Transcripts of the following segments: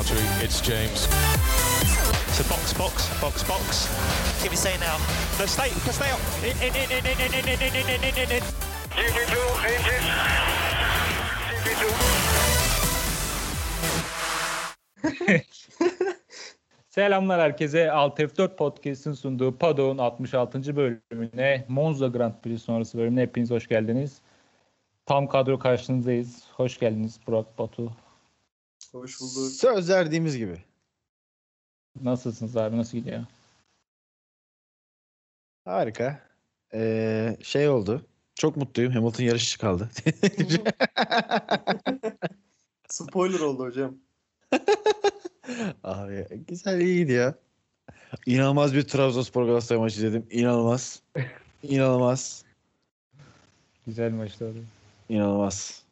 Valtteri. It's James. So box, box, box, box. Can we say now? No, stay, stay up. In, in, in, in, in, in, in, in, in, in, in, in. GP2 engine. GP2. Selamlar herkese. Alt F4 Podcast'ın sunduğu Paddock'un 66. bölümüne Monza Grand Prix sonrası bölümüne hepiniz hoş geldiniz. Tam kadro karşınızdayız. Hoş geldiniz Burak Batu. Hoş bulduk. Söz verdiğimiz gibi. Nasılsınız abi? Nasıl gidiyor? Harika. Ee, şey oldu. Çok mutluyum. Hamilton yarışı kaldı. Spoiler oldu hocam. Abi güzel iyi gidiyor. İnanılmaz bir Trabzonspor Galatasaray maçı izledim. İnanılmaz. İnanılmaz. Güzel maçtı oldu. İnanılmaz.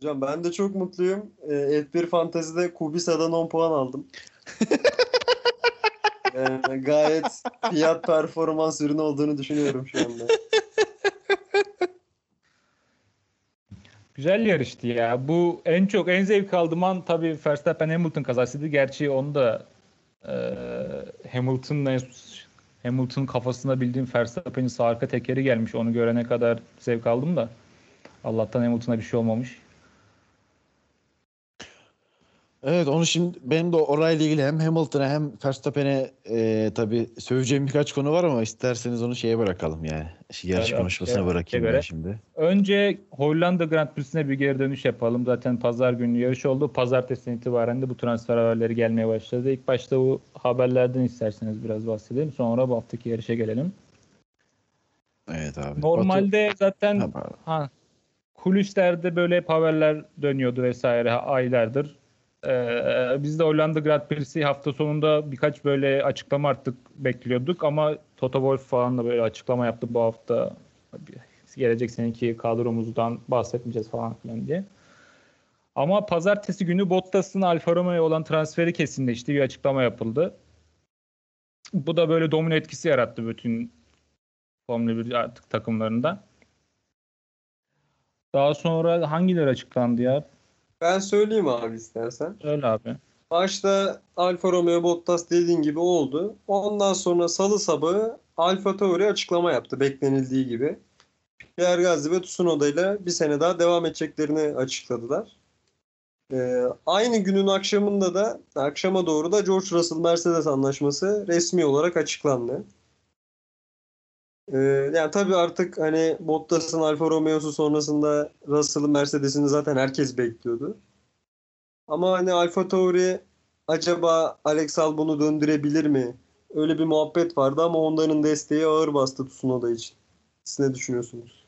Hocam ben de çok mutluyum. Ee, F1 Fantasy'de Kubisa'dan 10 puan aldım. Yani gayet fiyat performans ürünü olduğunu düşünüyorum şu anda. Güzel yarıştı ya. Bu en çok en zevk aldığım an tabii Verstappen Hamilton kazasıydı. Gerçi onu da e, Hamilton'la Hamilton kafasında bildiğim Verstappen'in sağ arka tekeri gelmiş. Onu görene kadar zevk aldım da. Allah'tan Hamilton'a bir şey olmamış. Evet onu şimdi benim de orayla ilgili hem Hamilton'a hem Verstappen'e e, tabii söyleyeceğim birkaç konu var ama isterseniz onu şeye bırakalım yani. Yarış Evet, konuşmasına evet, bırakayım göre. ben şimdi. Önce Hollanda Grand Prix'sine bir geri dönüş yapalım. Zaten pazar günü yarış oldu. Pazartesinden itibaren de bu transfer haberleri gelmeye başladı. İlk başta bu haberlerden isterseniz biraz bahsedelim. Sonra bu haftaki yarışa gelelim. Evet abi. Normalde zaten Batu- Ha, pardon. ha, kulislerde böyle haberler dönüyordu vesaire aylardır. Ee, biz de Hollanda Grand Prix'si hafta sonunda birkaç böyle açıklama artık bekliyorduk ama Toto Wolff falan da böyle açıklama yaptı bu hafta. Gelecek seneki kadromuzdan bahsetmeyeceğiz falan filan diye. Ama pazartesi günü Bottas'ın Alfa Romeo'ya olan transferi kesinleşti. Bir açıklama yapıldı. Bu da böyle domino etkisi yarattı bütün Formula 1 artık takımlarında. Daha sonra hangileri açıklandı ya? Ben söyleyeyim abi istersen. Öyle abi. Başta Alfa Romeo Bottas dediğin gibi oldu. Ondan sonra salı sabahı Alfa Tauri açıklama yaptı beklenildiği gibi. Pierre Gasly ve Tsunoda ile bir sene daha devam edeceklerini açıkladılar. Ee, aynı günün akşamında da akşama doğru da George Russell Mercedes anlaşması resmi olarak açıklandı. Ee, yani tabii artık hani Bottas'ın Alfa Romeo'su sonrasında Russell'ın Mercedes'ini zaten herkes bekliyordu. Ama hani Alfa Tauri acaba Alex Albon'u döndürebilir mi? Öyle bir muhabbet vardı ama Honda'nın desteği ağır bastı Tsunoda için. Siz ne düşünüyorsunuz?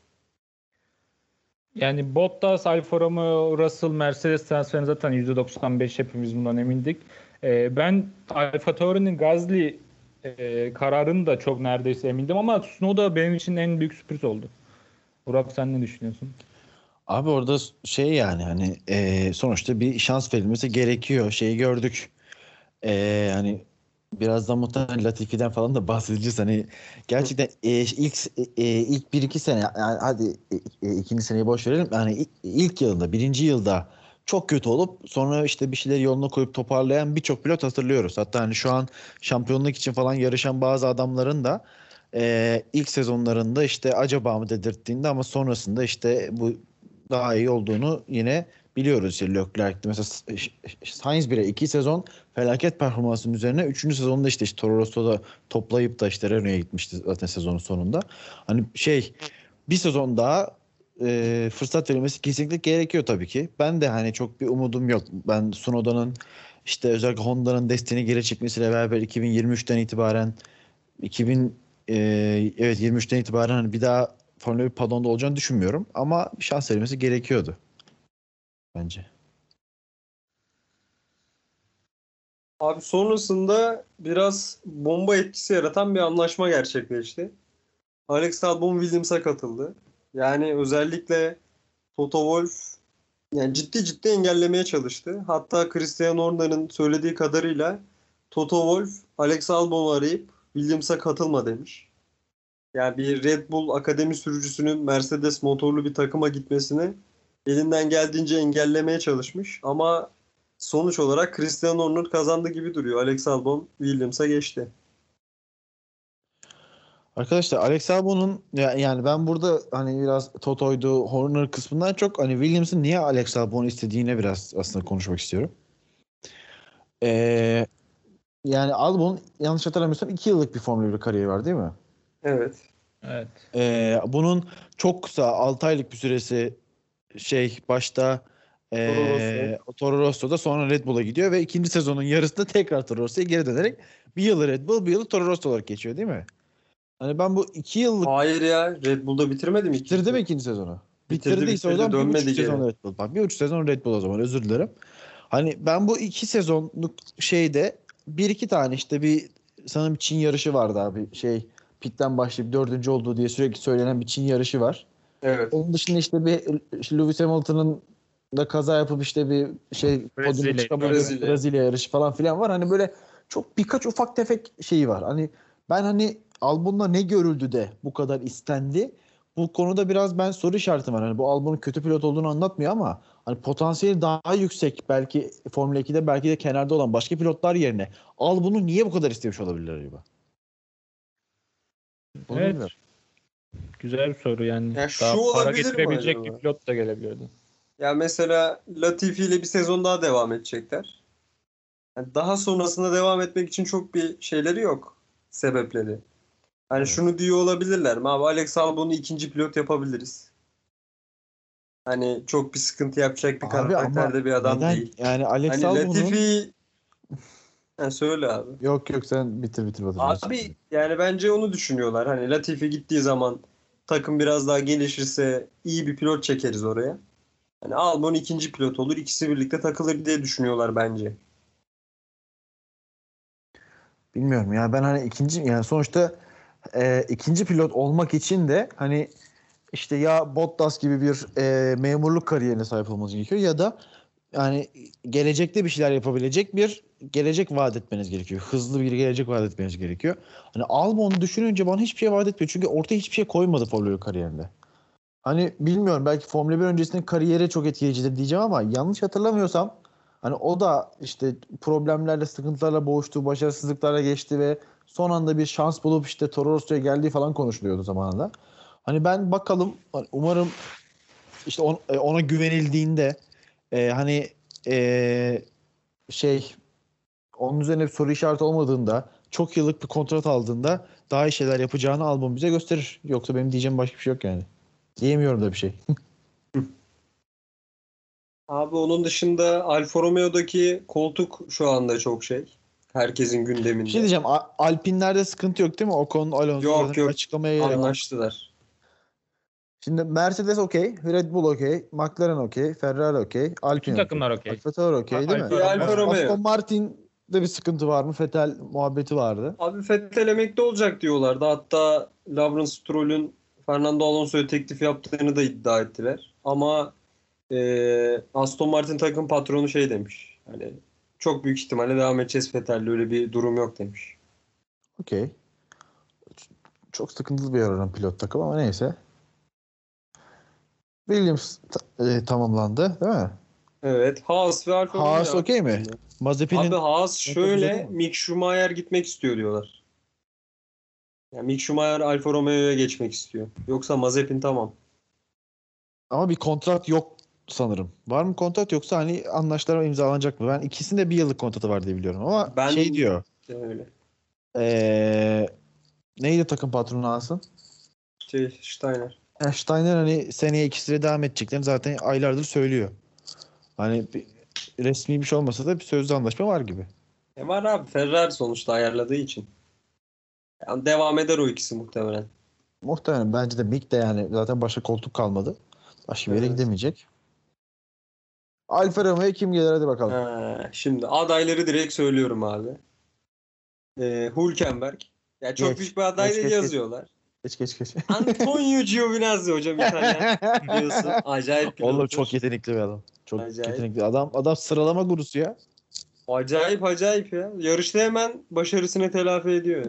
Yani Bottas, Alfa Romeo, Russell, Mercedes transferini zaten %95 hepimiz bundan emindik. Ee, ben Alfa Tauri'nin Gasly e, kararını da çok neredeyse emindim ama Tsunoda benim için en büyük sürpriz oldu. Burak sen ne düşünüyorsun? Abi orada şey yani hani e, sonuçta bir şans verilmesi gerekiyor. Şeyi gördük. E, hani birazdan muhtemelen Latifi'den falan da bahsedeceğiz. Hani gerçekten e, ilk e, ilk bir iki sene yani hadi e, e, ikinci seneyi boş verelim. Yani ilk, ilk yılında birinci yılda çok kötü olup sonra işte bir şeyleri yoluna koyup toparlayan birçok pilot hatırlıyoruz. Hatta hani şu an şampiyonluk için falan yarışan bazı adamların da e, ilk sezonlarında işte acaba mı dedirttiğinde ama sonrasında işte bu daha iyi olduğunu yine biliyoruz. İşte Leclerc'te mesela Sainz bile iki sezon felaket performansının üzerine üçüncü sezonda işte, işte Toro Rosso'da toplayıp da işte Renault'a gitmişti zaten sezonun sonunda. Hani şey bir sezon daha e, fırsat verilmesi kesinlikle gerekiyor tabii ki. Ben de hani çok bir umudum yok. Ben Sunoda'nın işte özellikle Honda'nın desteğini geri çekmesiyle beraber 2023'ten itibaren 2000 e, evet 23'ten itibaren hani bir daha Formula 1 padonda olacağını düşünmüyorum ama şans verilmesi gerekiyordu bence. Abi sonrasında biraz bomba etkisi yaratan bir anlaşma gerçekleşti. Alex Albon Williams'a katıldı. Yani özellikle Toto Wolff yani ciddi ciddi engellemeye çalıştı. Hatta Christian Horner'ın söylediği kadarıyla Toto Wolff Alex Albon'u arayıp Williams'a katılma demiş. Yani bir Red Bull akademi sürücüsünün Mercedes motorlu bir takıma gitmesini elinden geldiğince engellemeye çalışmış. Ama sonuç olarak Christian Horner kazandı gibi duruyor. Alex Albon Williams'a geçti. Arkadaşlar Alex Albon'un ya- yani ben burada hani biraz Toto'ydu Horner kısmından çok hani Williams'ın niye Alex Albon'u istediğine biraz aslında konuşmak istiyorum. Ee, yani Albon yanlış hatırlamıyorsam 2 yıllık bir Formula 1 kariyeri var değil mi? Evet. Evet. Ee, bunun çok kısa 6 aylık bir süresi şey başta ee, Toro Rosso'da sonra Red Bull'a gidiyor ve ikinci sezonun yarısında tekrar Toro Rosso'ya geri dönerek bir yılı Red Bull bir yılı Toro Rosso olarak geçiyor değil mi? Hani ben bu iki yıllık Hayır ya Red Bull'da bitirmedi mi? bitirdi mi ikinci sezonu? Bitirdi, Bitirdiyse o zaman bir buçuk geri. sezon Red Bull. Bak bir buçuk sezon Red Bull o zaman özür dilerim. Hani ben bu iki sezonluk şeyde bir iki tane işte bir sanırım Çin yarışı vardı abi. Şey pitten başlayıp dördüncü olduğu diye sürekli söylenen bir Çin yarışı var. Evet. Onun dışında işte bir Lewis Hamilton'ın da kaza yapıp işte bir şey Brezilya- çıkamadığı Brezilya. Brezilya. yarışı falan filan var. Hani böyle çok birkaç ufak tefek şeyi var. Hani ben hani Albon'da ne görüldü de bu kadar istendi. Bu konuda biraz ben soru işaretim var. Hani bu Albon'un kötü pilot olduğunu anlatmıyor ama hani potansiyeli daha yüksek belki Formula 2'de belki de kenarda olan başka pilotlar yerine Albon'u niye bu kadar istemiş olabilirler acaba? Bunu Evet. bilmiyorum. Güzel bir soru yani. Ya şu Daha para olabilir mi getirebilecek bir pilot da gelebilirdi. Ya mesela Latifi ile bir sezon daha devam edecekler. Yani daha sonrasında devam etmek için çok bir şeyleri yok. Sebepleri. Hani Evet. şunu diyor olabilirler mi? Abi Alex Albon'u ikinci pilot yapabiliriz. Hani çok bir sıkıntı yapacak bir Abi karakterde bir adam Neden? değil. Yani Alex Hani Albon'un Latifi Ha, söyle abi. Yok yok sen bitir bitir Batur. Abi yani bence onu düşünüyorlar. Hani Latifi gittiği zaman takım biraz daha gelişirse iyi bir pilot çekeriz oraya. Hani Albon ikinci pilot olur. ikisi birlikte takılır diye düşünüyorlar bence. Bilmiyorum ya ben hani ikinci yani sonuçta e, ikinci pilot olmak için de hani işte ya Bottas gibi bir e, memurluk kariyerine sahip olmanız gerekiyor ya da yani gelecekte bir şeyler yapabilecek bir gelecek vaat etmeniz gerekiyor. Hızlı bir gelecek vaat etmeniz gerekiyor. Hani Albon'u düşününce bana hiçbir şey vaat etmiyor. Çünkü ortaya hiçbir şey koymadı Formula 1 kariyerinde. Hani bilmiyorum belki Formula 1 öncesinde kariyeri çok etkileyicidir diyeceğim ama yanlış hatırlamıyorsam hani o da işte problemlerle, sıkıntılarla boğuştu, başarısızlıklarla geçti ve son anda bir şans bulup işte Toro Rosso'ya geldiği falan konuşuluyordu zamanında. Hani ben bakalım hani umarım işte on- e, ona güvenildiğinde e, hani e, şey onun üzerine bir soru işareti olmadığında çok yıllık bir kontrat aldığında daha iyi şeyler yapacağını albüm bize gösterir. Yoksa benim diyeceğim başka bir şey yok yani. Diyemiyorum da bir şey. Abi onun dışında Alfa Romeo'daki koltuk şu anda çok şey. Herkesin gündeminde. Bir şey diyeceğim. A- Alpinlerde sıkıntı yok değil mi? Ocon, Alonso Yok, yok. açıklamaya yok. Anlaştılar. Şimdi Mercedes okey, Red Bull okey, McLaren okey, Ferrari okey, Alpine Bütün takımlar okey. Alfa Tauri okey değil mi? Alfa Romeo. Aston Martin'de bir sıkıntı var mı? Fetel muhabbeti vardı. Abi Vettel emekli olacak diyorlardı. Hatta Lawrence Stroll'ün Fernando Alonso'ya teklif yaptığını da iddia ettiler. Ama e, Aston Martin takım patronu şey demiş. Hani çok büyük ihtimalle devam edeceğiz Vettel'le öyle bir durum yok demiş. Okey. Çok sıkıntılı bir oranın pilot takım ama neyse. Williams ta- e, tamamlandı değil mi? Evet. Haas ve Alfa Haas okey mi? Mazepin'in Abi Haas şöyle? Mick Schumacher gitmek istiyor diyorlar. Yani Mick Schumacher Alfa Romeo'ya geçmek istiyor. Yoksa Mazepin tamam. ama bir kontrat yok sanırım. Var mı kontrat yoksa hani anlaşmalar imzalanacak mı? Ben ikisinde bir yıllık kontratı var diye biliyorum ama Ben- şey diyor. Öyle. Ee, neydi takım patronu Haas'ın? Şey Steiner. Ya Steiner hani seneye ikisiyle devam edeceklerini zaten aylardır söylüyor. Hani bir, resmi bir şey olmasa da bir sözlü anlaşma var gibi. E var abi Ferrari sonuçta ayarladığı için. Yani devam eder o ikisi muhtemelen. Muhtemelen bence de Mick de yani zaten başka koltuk kalmadı. Başka bir yere Evet. gidemeyecek. Alfa Romeo'ya kim gelir hadi bakalım. Ha, şimdi adayları direkt söylüyorum abi. E, Hülkenberg. Ya çok Geç, büyük bir aday geç, geç, yazıyorlar. Geç geç geç. Antonio Giovinazzi hocam İtalyan. Biliyorsun. Acayip Oğlum pilottur. çok yetenekli bir adam. Çok Acayip. yetenekli adam. Adam sıralama gurusu ya. Acayip acayip ya. Yarışta hemen başarısını telafi ediyor.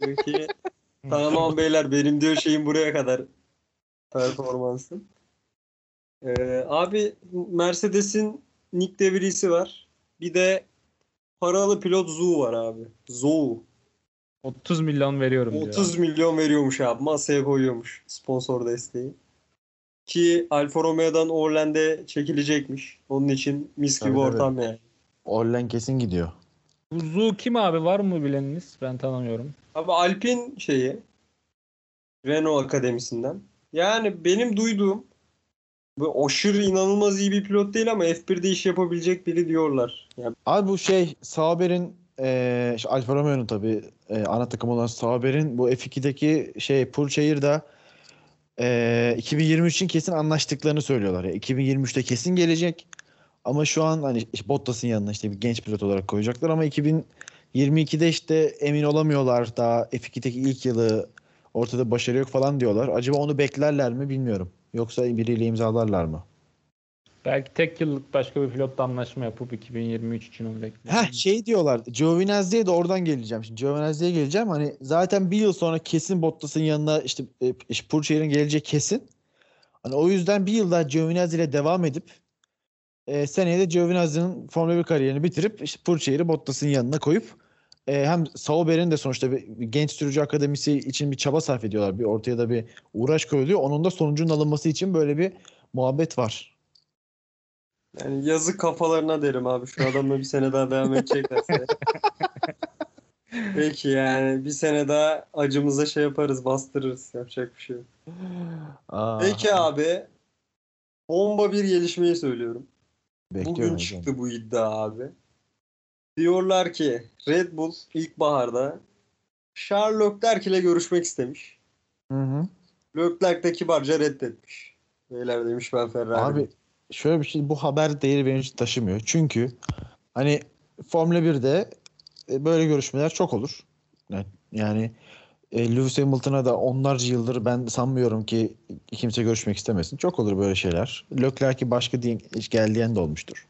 Diyor ki tamam beyler benim diyor şeyim buraya kadar performansım. Ee, abi Mercedes'in Nick De Vries'i var. Bir de paralı pilot Zhou var abi. Zhou. 30 milyon veriyorum diyor. 30 milyon veriyormuş abi. Masaya koyuyormuş sponsor desteği. Ki Alfa Romeo'dan Orlen'de çekilecekmiş. Onun için mis gibi Tabii, tabii. ortam yani. Orlen kesin gidiyor. Bu Zu kim abi var mı bileniniz? Ben tanımıyorum. Abi Alpin şeyi Renault Akademisi'nden. Yani benim duyduğum bu aşırı inanılmaz iyi bir pilot değil ama F1'de iş yapabilecek biri diyorlar. Yani Abi bu şey Sauber'in e, işte Alfa Romeo'nun tabii e, ana takım olan Sauber'in bu F2'deki şey Purchair'da e, 2023 için kesin anlaştıklarını söylüyorlar. Yani 2023'te kesin gelecek. Ama şu an hani işte Bottas'ın yanına işte bir genç pilot olarak koyacaklar ama 2022'de işte emin olamıyorlar. Daha F2'deki ilk yılı ortada başarı yok falan diyorlar. Acaba onu beklerler mi bilmiyorum. Yoksa biriyle imzalarlar mı? Belki tek yıllık başka bir pilotla anlaşma yapıp 2023 için onu bekliyor. Heh şey diyorlar. Giovinazzi'ye de oradan geleceğim. Şimdi Giovinazzi'ye geleceğim. Hani zaten bir yıl sonra kesin Bottas'ın yanına işte, e, işte Purchair'in geleceği kesin. Hani o yüzden bir yıl daha Giovinazzi ile devam edip e, seneye de Giovinazzi'nin Formula 1 kariyerini bitirip işte Purchair'i Bottas'ın yanına koyup e, hem Sauber'in de sonuçta bir, bir genç sürücü akademisi için bir çaba sarf ediyorlar. Bir ortaya da bir uğraş koyuluyor. Onun da sonucunun alınması için böyle bir muhabbet var. Yani yazık kafalarına derim abi. Şu adamla bir sene daha devam edeceklerse. Peki yani bir sene daha acımıza şey yaparız, bastırırız. Yapacak bir şey yok. Aa, Peki abi. Bomba bir gelişmeyi söylüyorum. bekliyorum Bugün çıktı bu iddia abi. Diyorlar ki Red Bull ilkbaharda Charles Leclerc ile görüşmek istemiş. Hı hı. Leclerc de kibarca reddetmiş. Beyler demiş ben Ferrari. Abi şöyle bir şey bu haber değeri benim için taşımıyor. Çünkü hani Formula 1'de e, böyle görüşmeler çok olur. Yani, yani e, Lewis Hamilton'a da onlarca yıldır ben sanmıyorum ki kimse görüşmek istemesin. Çok olur böyle şeyler. Leclerc'i başka diyen, gel diyen de olmuştur.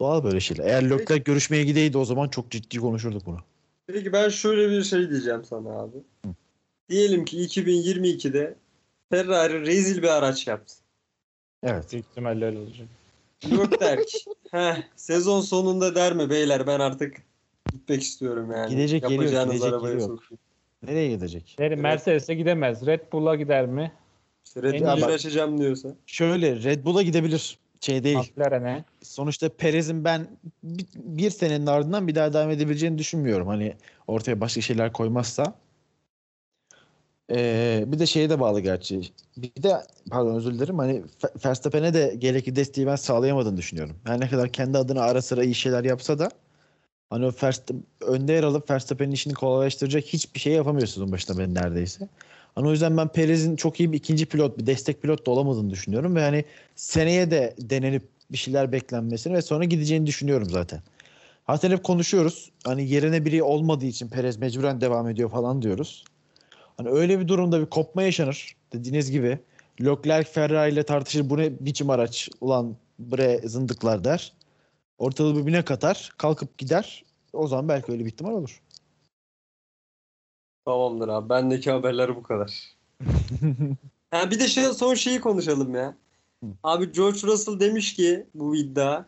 Doğal böyle şeyler. Eğer Leclerc görüşmeye gideydi o zaman çok ciddi konuşurduk bunu. Peki ben şöyle bir şey diyeceğim sana abi. Diyelim ki 2022'de Ferrari rezil bir araç yaptı. Evet. Büyük ihtimalle öyle olacak. Leclerc heh, sezon sonunda der mi beyler ben artık gitmek istiyorum yani. Gidecek yeri yok, gidecek yeri yok. Nereye gidecek? Neri, Mercedes'e gidemez. Red Bull'a gider mi? İşte Red iyi- açacağım diyorsa. Şöyle Red Bull'a gidebilir. Şey değil. McLaren'e. sonuçta Perez'in ben bir, bir senenin ardından bir daha devam edebileceğini düşünmüyorum. Hani ortaya başka şeyler koymazsa. Ee, bir de şeye de bağlı gerçi. Bir de pardon özür dilerim. Hani Verstappen'e de gerekli desteği ben sağlayamadığını düşünüyorum. Her ne kadar kendi adına ara sıra iyi şeyler yapsa da hani o Verstappen, önde yer alıp Verstappen'in işini kolaylaştıracak hiçbir şey yapamıyor sezon başında ben neredeyse. Hani o yüzden ben Perez'in çok iyi bir ikinci pilot, bir destek pilot da olamadığını düşünüyorum ve hani seneye de denenip bir şeyler beklenmesini ve sonra gideceğini düşünüyorum zaten. Zaten hep konuşuyoruz. Hani yerine biri olmadığı için Perez mecburen devam ediyor falan diyoruz. Hani öyle bir durumda bir kopma yaşanır. Dediğiniz gibi Leclerc Ferrari ile tartışır. Bu ne biçim araç? Ulan bre zındıklar der. Ortalığı birbirine katar. Kalkıp gider. O zaman belki öyle bir ihtimal olur. Tamamdır abi. Bendeki haberler bu kadar. Ha, bir de şey, son şeyi konuşalım ya. Abi George Russell demiş ki bu iddia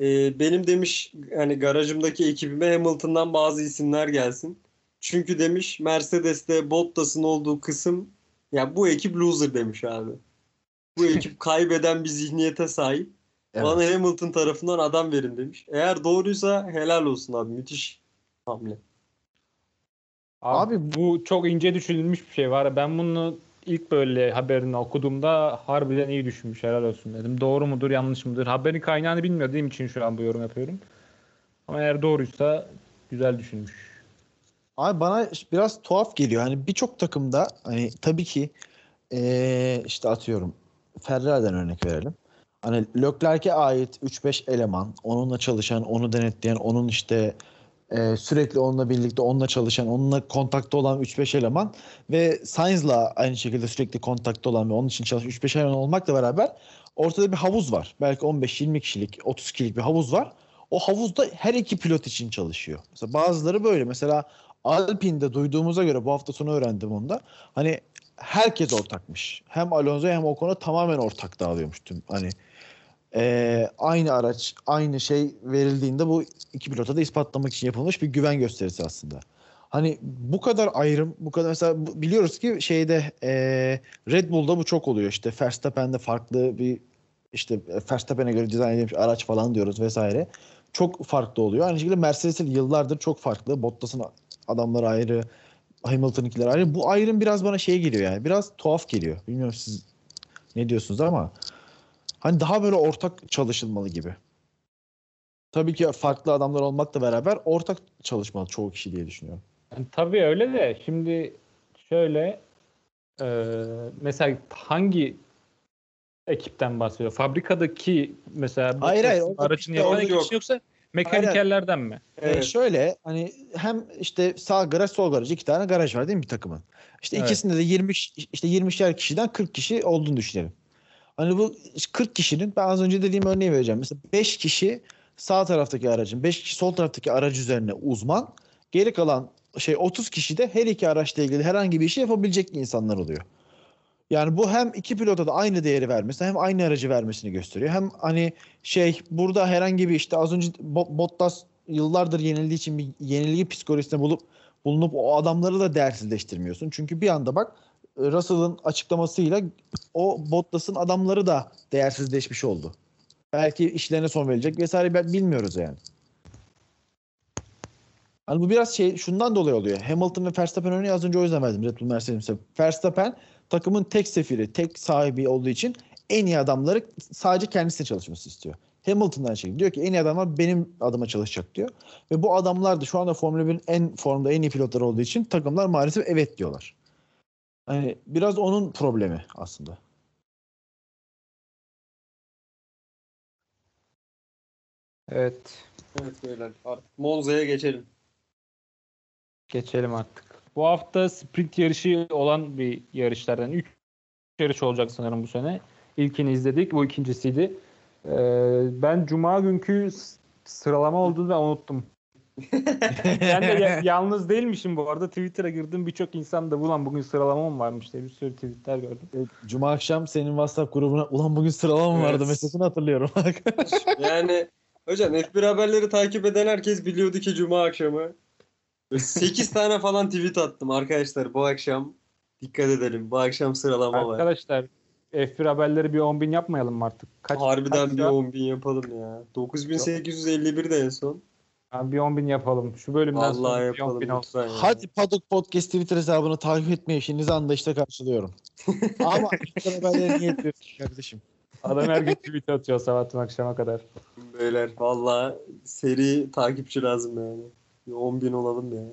e, benim demiş hani garajımdaki ekibime Hamilton'dan bazı isimler gelsin. Çünkü demiş Mercedes'te Bottas'ın olduğu kısım ya bu ekip loser demiş abi. Bu ekip kaybeden bir zihniyete sahip. Evet. Bana Hamilton tarafından adam verin demiş. Eğer doğruysa helal olsun abi. Müthiş hamle. Abi, Abi bu çok ince düşünülmüş bir şey var. Ben bunu ilk böyle haberini okuduğumda harbiden iyi düşünmüş. Helal olsun dedim. Doğru mudur yanlış mıdır? Haberin kaynağını bilmediğim için şu an bu yorum yapıyorum. Ama eğer doğruysa güzel düşünmüş. Abi bana biraz tuhaf geliyor. Hani birçok takımda hani tabii ki eee, işte atıyorum Ferrari'den örnek verelim. Hani Leclerc'e ait 3-5 eleman, onunla çalışan, onu denetleyen, onun işte eee, sürekli onunla birlikte onunla çalışan, onunla kontakta olan 3-5 eleman ve Sainz'la aynı şekilde sürekli kontakta olan ve onun için çalışan 3-5 eleman olmakla beraber ortada bir havuz var. Belki 15-20 kişilik, 30 kişilik bir havuz var. O havuzda her iki pilot için çalışıyor. Mesela bazıları böyle. Mesela Alpine'de duyduğumuza göre bu hafta sonu öğrendim onu da. Hani herkes ortakmış. Hem Alonso hem Ocon'a tamamen ortak dağılıyormuş tüm hani e, aynı araç, aynı şey verildiğinde bu iki pilota da ispatlamak için yapılmış bir güven gösterisi aslında. Hani bu kadar ayrım, bu kadar mesela biliyoruz ki şeyde e, Red Bull'da bu çok oluyor. İşte Verstappen'de farklı bir işte Verstappen'e göre dizayn edilmiş araç falan diyoruz vesaire. Çok farklı oluyor. Aynı şekilde Mercedes'in yıllardır çok farklı. Bottas'ın adamları ayrı, Hamilton'ınkiler ayrı. Bu ayrım biraz bana şey geliyor yani. Biraz tuhaf geliyor. Bilmiyorum siz ne diyorsunuz ama hani daha böyle ortak çalışılmalı gibi. Tabii ki farklı adamlar olmakla beraber ortak çalışmalı çoğu kişi diye düşünüyorum. Yani tabii öyle de şimdi şöyle e, mesela hangi ekipten bahsediyor? Fabrikadaki mesela bu Hayır, hayır, aracını yapan kişi yok. yoksa mekanikerlerden mi? Ee, Evet. şöyle hani hem işte sağ garaj sol garaj iki tane garaj var değil mi bir takımın? İşte Evet. ikisinde de 20 işte 20'şer kişiden 40 kişi olduğunu düşünelim. Hani bu 40 kişinin ben az önce dediğim örneği vereceğim. Mesela 5 kişi sağ taraftaki aracın, 5 kişi sol taraftaki aracı üzerine uzman. Geri kalan şey 30 kişi de her iki araçla ilgili herhangi bir işi yapabilecek insanlar oluyor. Yani bu hem iki pilota da aynı değeri vermesi hem aynı aracı vermesini gösteriyor. Hem hani şey burada herhangi bir işte az önce Bo- Bottas yıllardır yenildiği için bir yenilgi psikolojisinde bulup bulunup o adamları da değersizleştirmiyorsun. Çünkü bir anda bak Russell'ın açıklamasıyla o Bottas'ın adamları da değersizleşmiş oldu. Belki işlerine son verecek vesaire bilmiyoruz yani. Hani bu biraz şey şundan dolayı oluyor. Hamilton ve Verstappen örneği az önce o yüzden verdim Red Bull Mercedes'e. Verstappen takımın tek sefiri, tek sahibi olduğu için en iyi adamları sadece kendisine çalışması istiyor. Hamilton da aynı şekilde diyor ki en iyi adamlar benim adıma çalışacak diyor. Ve bu adamlar da şu anda Formula 1'in en formda en iyi pilotları olduğu için takımlar maalesef evet diyorlar. Hani biraz onun problemi aslında. Evet. Evet beyler artık Monza'ya geçelim. Geçelim artık. Bu hafta sprint yarışı olan bir yarışlardan 3 yarış olacak sanırım bu sene. İlkini izledik. Bu ikincisiydi. Ee, ben cuma günkü sıralama olduğunu ben unuttum. Ben de ya- yalnız değilmişim bu arada. Twitter'a girdim. Birçok insan da ulan bugün sıralama mı varmış diye bir sürü tweetler gördüm. Cuma akşam senin WhatsApp grubuna ulan bugün sıralama Evet. vardı mesajını hatırlıyorum. Yani hocam F1 haberleri takip eden herkes biliyordu ki Cuma akşamı 8 tane falan tweet attım arkadaşlar bu akşam dikkat edelim. Bu akşam sıralama var. Arkadaşlar F1 haberleri bir 10 bin yapmayalım mı artık? Kaç, Harbiden kaç bir ya? 10.000 yapalım ya. 9851 de en son. Abi bir 10 bin yapalım. Şu bölümden Vallahi sonra bir 10 yapalım bin olsun. lütfen. ya. Hadi Paddock Podcast Twitter hesabını takip etme işinizi anlayışla karşılıyorum. Ama haberleri niye yapıyorsun kardeşim? Adam her gün tweet atıyor sabahtan akşama kadar. Beyler valla seri takipçi lazım yani. Bir 10.000 olalım ya.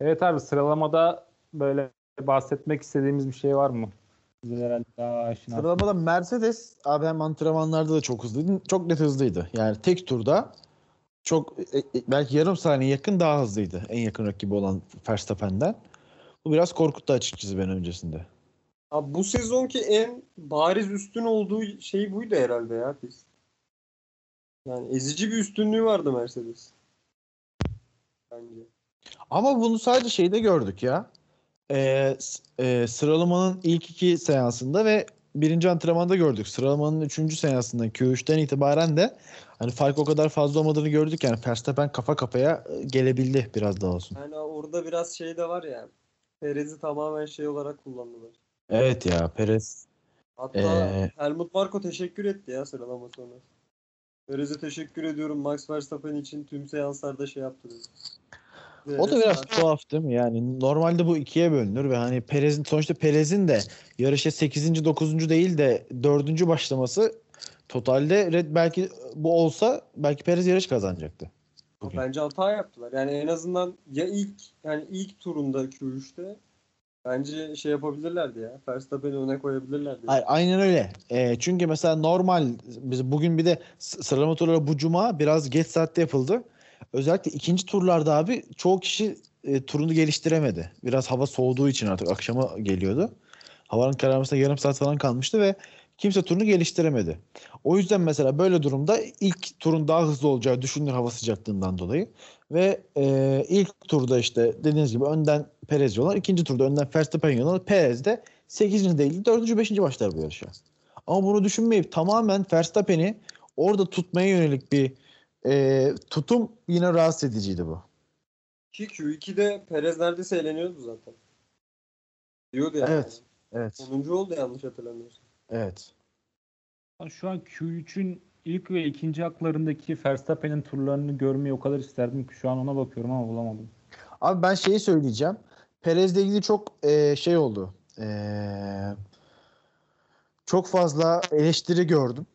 Evet abi sıralamada böyle bahsetmek istediğimiz bir şey var mı? Sizin herhalde daha aşina. Sıralamada Mercedes abi hem antrenmanlarda da çok hızlıydı. Çok net hızlıydı. Yani tek turda çok e, e, belki yarım saniye yakın daha hızlıydı. En yakın rakibi olan Verstappen'den. Bu biraz korkuttu açıkçası ben öncesinde. Abi bu sezonki en bariz üstün olduğu şey buydu herhalde ya biz. Yani ezici bir üstünlüğü vardı Mercedes. Bence. Ama bunu sadece şeyde gördük ya. S- e, sıralamanın ilk iki seansında ve birinci antrenmanda gördük. Sıralamanın üçüncü seansında Q3'ten itibaren de hani fark o kadar fazla olmadığını gördük. Yani Verstappen kafa kafaya e, gelebildi biraz daha olsun. Yani orada biraz şey de var ya. Perez'i tamamen şey olarak kullandılar. Evet ya Perez. Hatta Ee, Helmut Marko teşekkür etti ya sıralama sonrası. Perez'e teşekkür ediyorum Max Verstappen için tüm seanslarda şey yaptı. Dedi. O da biraz tuhaf değil mi? Yani normalde bu ikiye bölünür ve hani Perez'in sonuçta Perez'in de yarışa 8. 9. değil de 4. başlaması totalde red belki bu olsa belki Perez yarış kazanacaktı. bugün. Bence hata yaptılar. Yani en azından ya ilk yani ilk turunda Q3'te bence şey yapabilirlerdi ya. Verstappen'i öne koyabilirlerdi. Ay- Aynen öyle. Ee, çünkü mesela normal biz bugün bir de sıralama turları bu cuma biraz geç saatte yapıldı. Özellikle ikinci turlarda abi çoğu kişi e, turunu geliştiremedi. Biraz hava soğuduğu için artık akşama geliyordu. Havanın kararmasına yarım saat falan kalmıştı ve kimse turunu geliştiremedi. O yüzden mesela böyle durumda ilk turun daha hızlı olacağı düşünülür hava sıcaklığından dolayı. Ve e, ilk turda işte dediğiniz gibi önden Perez yollar. ikinci turda önden Verstappen yollar. Perez de 8. değil 4. 5. başlar bu yarışa. Ama bunu düşünmeyip tamamen Verstappen'i orada tutmaya yönelik bir e, tutum yine rahatsız ediciydi bu. Ki Q2'de Perez neredeyse eğleniyordu zaten. Diyordu yani. Evet. Evet. 10. oldu yanlış hatırlamıyorsam. Evet. Şu an Q3'ün ilk ve ikinci haklarındaki Verstappen'in turlarını görmeyi o kadar isterdim ki şu an ona bakıyorum ama bulamadım. Abi ben şeyi söyleyeceğim. Perez'le ilgili çok e, şey oldu. E, çok fazla eleştiri gördüm.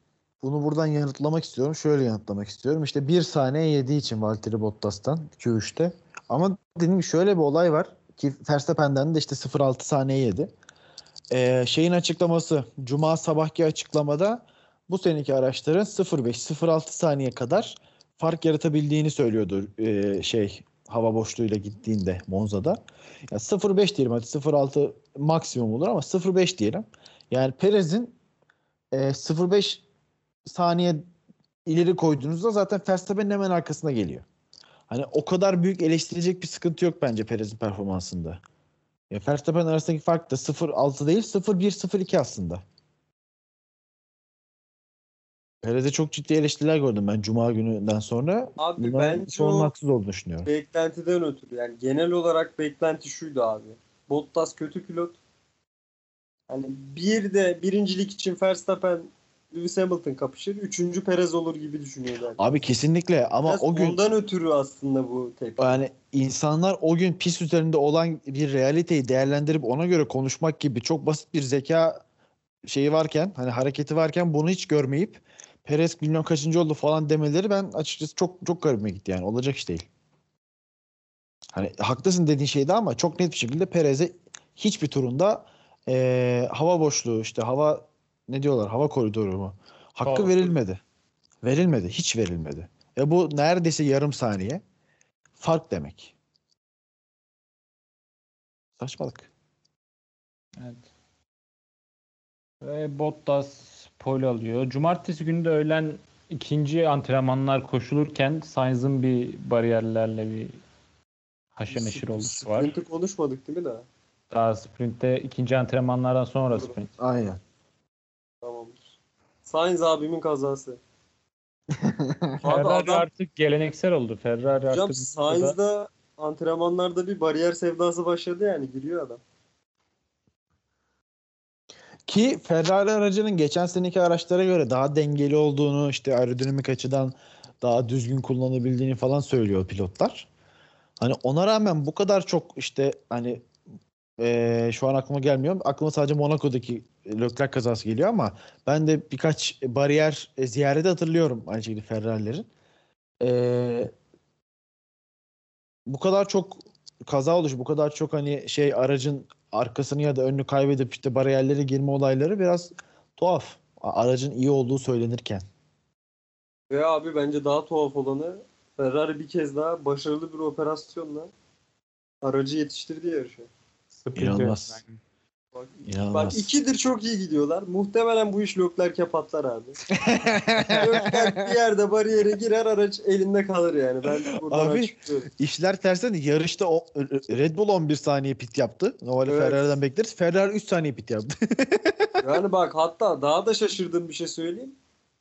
Bunu buradan yanıtlamak istiyorum. Şöyle yanıtlamak istiyorum. İşte bir saniye yediği için Valtteri Bottas'tan Q3'te. Ama gibi şöyle bir olay var ki Verstappen'den de işte 0.6 saniye yedi. E, şeyin açıklaması Cuma sabahki açıklamada bu seneki araçların 0.5-0.6 saniye kadar fark yaratabildiğini söylüyordu e, şey hava boşluğuyla gittiğinde Monza'da. Ya 0.5 diyelim hadi 0.6 maksimum olur ama 0.5 diyelim. Yani Perez'in e, 0.5 saniye ileri koyduğunuzda zaten Verstappen'in hemen arkasına geliyor. Hani o kadar büyük eleştirecek bir sıkıntı yok bence Perez'in performansında. Ya Verstappen arasındaki fark da 0.6 değil 0.1-0.2 aslında. Perez'e çok ciddi eleştiriler gördüm ben Cuma gününden sonra. Abi Bunların bence o haksız olduğunu düşünüyorum. beklentiden ötürü. Yani genel olarak beklenti şuydu abi. Bottas kötü pilot. Hani bir de birincilik için Verstappen Lewis Hamilton kapışır. Üçüncü Perez olur gibi düşünüyordu. Yani. Abi kesinlikle ama Biraz o gün ondan ötürü aslında bu tepki. yani insanlar o gün pist üzerinde olan bir realiteyi değerlendirip ona göre konuşmak gibi çok basit bir zeka şeyi varken hani hareketi varken bunu hiç görmeyip Perez bilmem kaçıncı oldu falan demeleri ben açıkçası çok çok garibime gitti yani olacak iş değil. Hani haklısın dediğin şeydi ama çok net bir şekilde Perez'e hiçbir turunda eee, hava boşluğu işte hava ne diyorlar hava koridoru mu hakkı Hava verilmedi. Verilmedi hiç verilmedi. E bu neredeyse yarım saniye fark demek. Saçmalık. Evet. Ve Bottas pole alıyor. Cumartesi günü de öğlen ikinci antrenmanlar koşulurken Sainz'ın bir bariyerlerle bir haşır neşir oluşu var. Sprint'i konuşmadık değil mi daha? Daha sprintte ikinci antrenmanlardan sonra sprint. Aynen. Sainz abimin kazası. Abi Ferrari adam, artık geleneksel oldu. Ferrari hocam artık Sainz'da antrenmanlarda bir bariyer sevdası başladı yani giriyor adam. Ki Ferrari aracının geçen seneki araçlara göre daha dengeli olduğunu, işte aerodinamik açıdan daha düzgün kullanabildiğini falan söylüyor pilotlar. Hani ona rağmen bu kadar çok işte hani eee, şu an aklıma gelmiyor. Aklıma sadece Monaco'daki Leclerc kazası geliyor ama ben de birkaç bariyer e, ziyareti hatırlıyorum aynı şekilde Ferrari'lerin. Eee, bu kadar çok kaza oluşu, bu kadar çok hani şey aracın arkasını ya da önünü kaybedip işte bariyerlere girme olayları biraz tuhaf. Aracın iyi olduğu söylenirken. Ve abi bence daha tuhaf olanı Ferrari bir kez daha başarılı bir operasyonla aracı yetiştirdi yarışa. sprint İnanılmaz. yönetmen. Bak, İnanılmaz. bak ikidir çok iyi gidiyorlar. Muhtemelen bu iş Leclerc'e patlar abi. Leclerc bir yerde bariyere girer araç elinde kalır yani. Ben Abi. İşler tersten yarışta o, Red Bull 11 saniye pit yaptı. Normalde Evet. Ferrari'den bekleriz. Ferrari 3 saniye pit yaptı. Yani bak hatta daha da şaşırdığım bir şey söyleyeyim.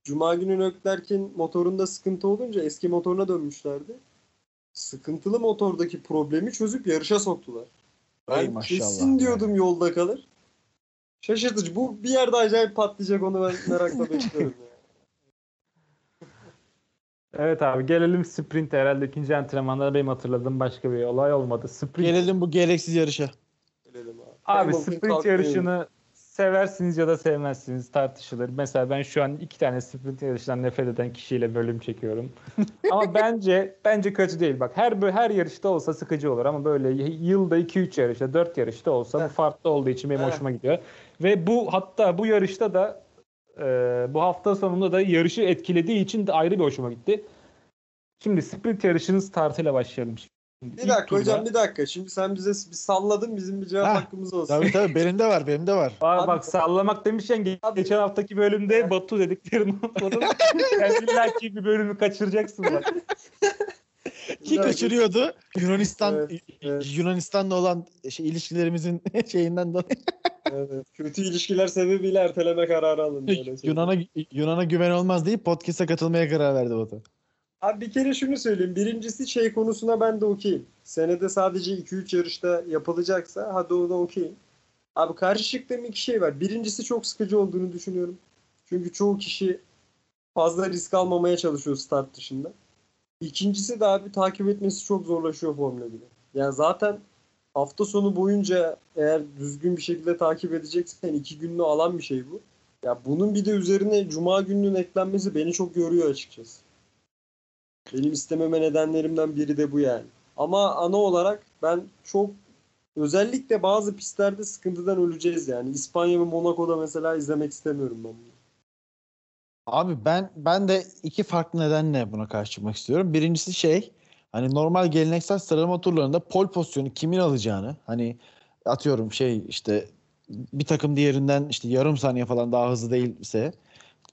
Cuma günü Leclerc'in motorunda sıkıntı olunca eski motoruna dönmüşlerdi. Sıkıntılı motordaki problemi çözüp yarışa soktular. Ay Ben maşallah kesin diyordum yolda kalır. Şaşırtıcı. Bu bir yerde acayip patlayacak onu ben merakla bekliyorum. ya. Evet abi gelelim sprint herhalde ikinci antrenmanlarda benim hatırladığım başka bir olay olmadı. Sprint Gelelim bu gereksiz yarışa. Gelelim abi. Abi Hamilton sprint yarışını seversiniz ya da sevmezsiniz tartışılır. Mesela ben şu an iki tane sprint yarışından nefret eden kişiyle bölüm çekiyorum. ama bence bence kötü değil. Bak her her yarışta olsa sıkıcı olur ama böyle yılda 2-3 yarışta 4 yarışta olsa bu Heh. farklı olduğu için benim Heh. hoşuma gidiyor. Ve bu hatta bu yarışta da e, bu hafta sonunda da yarışı etkilediği için de ayrı bir hoşuma gitti. Şimdi sprint yarışının startıyla başlayalım. Bir ilk dakika turda- hocam bir dakika. Şimdi sen bize bir salladın bizim bir cevap Ha, hakkımız olsun. Tabii tabii benim de var benim de var. Abi- bak sallamak demişken ge- Abi- geçen haftaki bölümde Batu dediklerini unutmadım. Sen illa ki bir bölümü kaçıracaksın bak. Ki kaçırıyordu. Yunanistan Evet, evet. Yunanistan'la olan şey, ilişkilerimizin şeyinden dolayı Evet. Kötü ilişkiler sebebiyle erteleme kararı alındı. Yunan'a Yunan'a güven olmaz deyip podcast'a katılmaya karar verdi Batu. Abi bir kere şunu söyleyeyim. Birincisi şey konusuna ben de okeyim. Senede sadece 2-3 yarışta yapılacaksa hadi o da okeyim. Abi karşı çıktığım iki şey var. Birincisi çok sıkıcı olduğunu düşünüyorum. Çünkü çoğu kişi fazla risk almamaya çalışıyor start dışında. İkincisi de abi takip etmesi çok zorlaşıyor Formula 1'i. Yani zaten hafta sonu boyunca eğer düzgün bir şekilde takip edeceksen iki gününü alan bir şey bu. Ya bunun bir de üzerine cuma gününün eklenmesi beni çok yoruyor açıkçası. Benim istememe nedenlerimden biri de bu yani. Ama ana olarak ben çok özellikle bazı pistlerde sıkıntıdan öleceğiz yani. İspanya ve Monaco'da mesela izlemek istemiyorum ben bunu. Abi ben ben de iki farklı nedenle buna karşı çıkmak istiyorum. Birincisi şey hani normal geleneksel sıralama turlarında pol pozisyonu kimin alacağını hani atıyorum şey işte bir takım diğerinden işte yarım saniye falan daha hızlı değilse